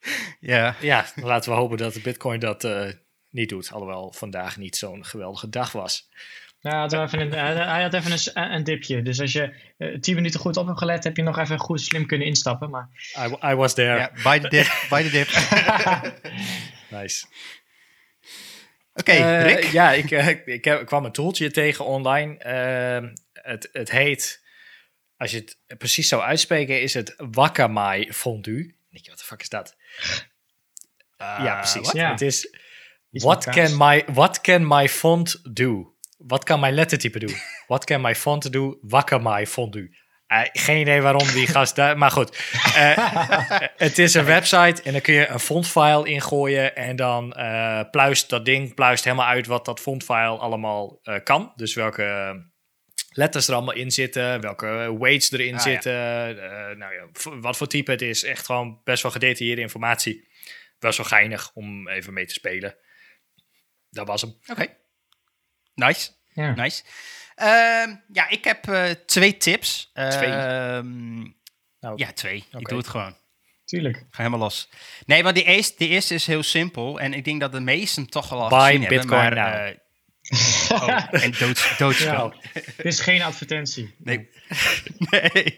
Ja, Ja, laten we hopen dat de bitcoin dat eh, niet doet. Alhoewel vandaag niet zo'n geweldige dag was. Ja, hij had wel even een, hij had even een, een dipje. Dus als je eh, tien minuten goed op hebt gelet, heb je nog even goed slim kunnen instappen. Maar I, I was there. ja by the dip, by the dip. Nice. Oké, Eh, Rick. Ja, ik, eh, ik, ik, heb- ik kwam een tooltje tegen online. Ehm, het, het heet, als je het precies zou uitspreken, is het Wakamai fondue. Denk je, wat de fuck is dat? ja, precies. wat? Ja. Het is, what can, my, what can my font do? Wat kan mijn lettertype doen? What can my font do? Wakamai fondue. Eh, geen idee waarom die gast daar... Maar goed, Eh, het is een website en dan kun je een fontfile ingooien en dan eh, pluist dat ding pluist helemaal uit wat dat fontfile allemaal eh, kan. Dus welke letters er allemaal in zitten, welke weights erin Ah, ja. zitten, eh, nou ja, wat voor type het is. Echt gewoon best wel gedetailleerde informatie. Best wel geinig om even mee te spelen. Dat was hem. Oké. Nice. ja. Nice. Ehm, ja, ik heb eh, twee tips. Twee? Ehm, Nou, ja, twee. Ik doe het gewoon. tuurlijk. Ga helemaal los. Nee, maar die eerste, die eerste is heel simpel. En ik denk dat de meesten toch wel al Buy gezien hebben. Bitcoin maar, now. eh, oh, en dood, doodspel. Dit is geen advertentie. Nee. nee.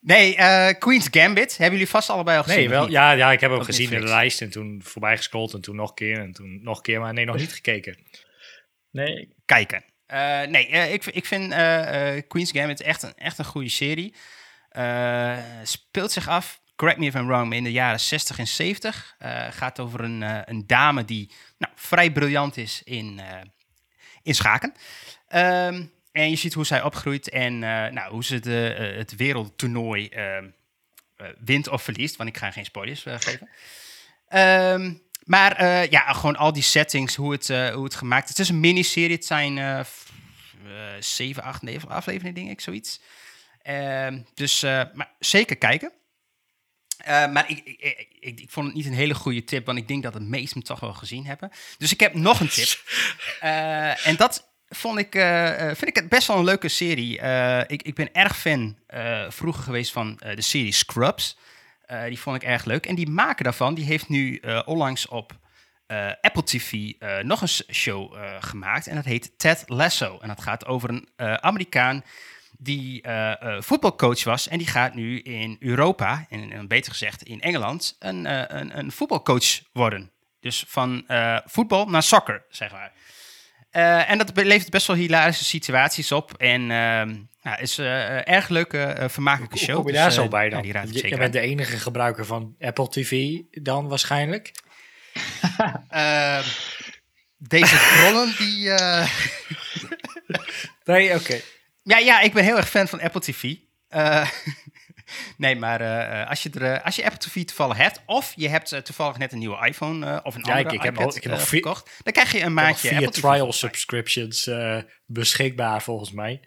Nee, eh, Queen's Gambit. Hebben jullie vast allebei al gezien? Nee, wel, ja, ja, ik heb hem gezien in de lijst en toen voorbij gescrolld en toen nog een keer en toen nog een keer, maar nee, nog niet gekeken. Nee, kijken. Eh, nee, eh, ik, ik vind eh, Queen's Gambit echt een, echt een goede serie. Speelt zich af, correct me if I'm wrong, in de jaren 60 en 70. Eh, gaat over een, een dame die nou, vrij briljant is in, in schaken. Ehm, en je ziet hoe zij opgroeit en nou, hoe ze het wereldtoernooi ehm, eh, wint of verliest. Want ik ga geen spoilers geven. Ehm, maar eh, ja, gewoon al die settings, hoe het, eh, hoe het gemaakt is. Het is een miniserie. Het zijn eh, zeven, acht, negen afleveringen, denk ik, zoiets. Ehm, dus maar zeker kijken. Maar ik, ik, ik, ik, vond het niet een hele goede tip, want ik denk dat de meesten hem toch wel gezien hebben. Dus ik heb nog een tip. En dat vond ik, vind ik het best wel een leuke serie. Ik, ik ben erg fan vroeger geweest van de serie Scrubs. Eh, die vond ik erg leuk. En die maker daarvan, die heeft nu eh, onlangs op eh, Apple TV nog een show gemaakt. En dat heet Ted Lasso. En dat gaat over een Amerikaan die voetbalcoach was. En die gaat nu in Europa, en, beter gezegd in Engeland, een, een, een voetbalcoach worden. Dus van voetbal naar soccer, zeg maar. Eh, en dat levert best wel hilarische situaties op. En ehm nou, is eh, erg leuke, eh, vermakelijke Hoe show. kom je Dus, daar eh, zo bij ja, dan? ik je, bent de enige gebruiker van Apple TV dan waarschijnlijk. Ehm, deze rollen, die... Nee, oké. Ja, ja, ik ben heel erg fan van Apple TV. Eh, nee, maar eh, als, je er, eh, als je Apple TV toevallig hebt, of je hebt eh, toevallig net een nieuwe iPhone eh, of een Ja, andere ik- ik heb iPad al- ik heb eh, nog vier- gekocht, dan krijg je een Nog maandje Via Apple TV trial subscriptions eh, beschikbaar volgens mij.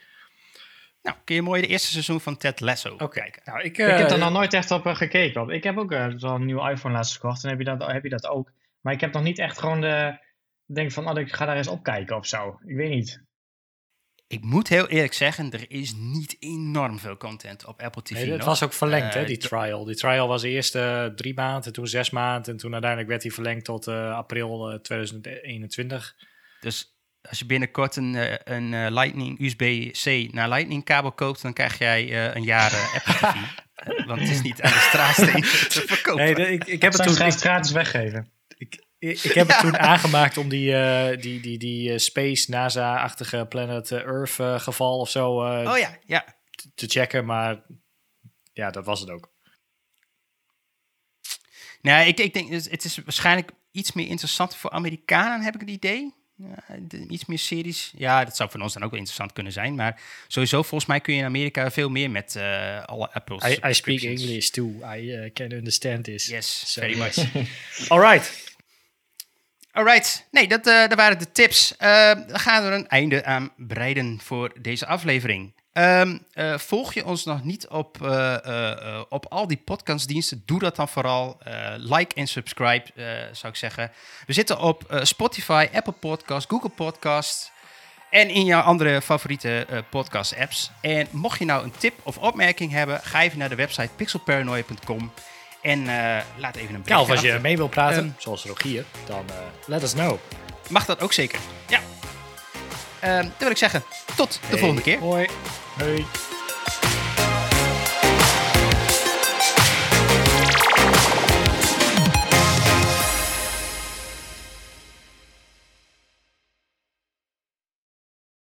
Nou, kun je mooi de eerste seizoen van Ted Lasso Oké. kijken. Nou, ik, ik heb eh, er nog nooit echt op eh, gekeken. want Ik heb ook eh, wel een nieuwe iPhone laatst gekocht. En heb je, dat, heb je dat ook. Maar ik heb nog niet echt gewoon de... Denk van, oh, ik ga daar eens op kijken of zo. Ik weet niet. Ik moet heel eerlijk zeggen, er is niet enorm veel content op Apple TV Nee, het nog. was ook verlengd, hè, Eh, die trial. Die trial was eerst eh, drie maanden, toen zes maanden. En toen uiteindelijk werd die verlengd tot eh, april eh, 2021. Dus als je binnenkort een, eh, een eh, Lightning USB-C naar Lightning kabel koopt, dan krijg jij eh, een jaar Apple TV. Want het is niet aan de straatsteen te verkopen. Nee, de- ik, ik heb het toen, gratis weggeven. Ik, heb het toen aangemaakt om die, eh, die, die, die eh, Space NASA-achtige Planet eh, Earth geval of zo. Oh ja, ja. te checken, maar ja, dat was het ook. Nee, ik, ik denk, het het is waarschijnlijk iets meer interessant voor Amerikanen, heb ik het idee. Ja, iets meer series. Ja, dat zou voor ons dan ook wel interessant kunnen zijn. Maar sowieso, volgens mij kun je in Amerika veel meer met alle Apple I, I speak. English too. I uh, can understand this. Yes, So- very much. All right. Alright, nee, dat, dat waren de tips. Eh, dan gaan we er een einde aan breiden voor deze aflevering. Ehm, eh, volg je ons nog niet op, op al die podcastdiensten? Doe dat dan vooral. Like en subscribe, zou ik zeggen. We zitten op Spotify, Apple Podcast, Google Podcast en in jouw andere favoriete podcast-apps. En mocht je nou een tip of opmerking hebben, ga even naar de website pixelparanoia.com en eh, laat even een Ja, of berichtje als je mee wil praten, Ehm, zoals Rogier, dan eh, let us know. Mag dat ook zeker. Ja. Ehm, dan wil ik zeggen, tot de Hey, volgende keer. Hoi. Hoi.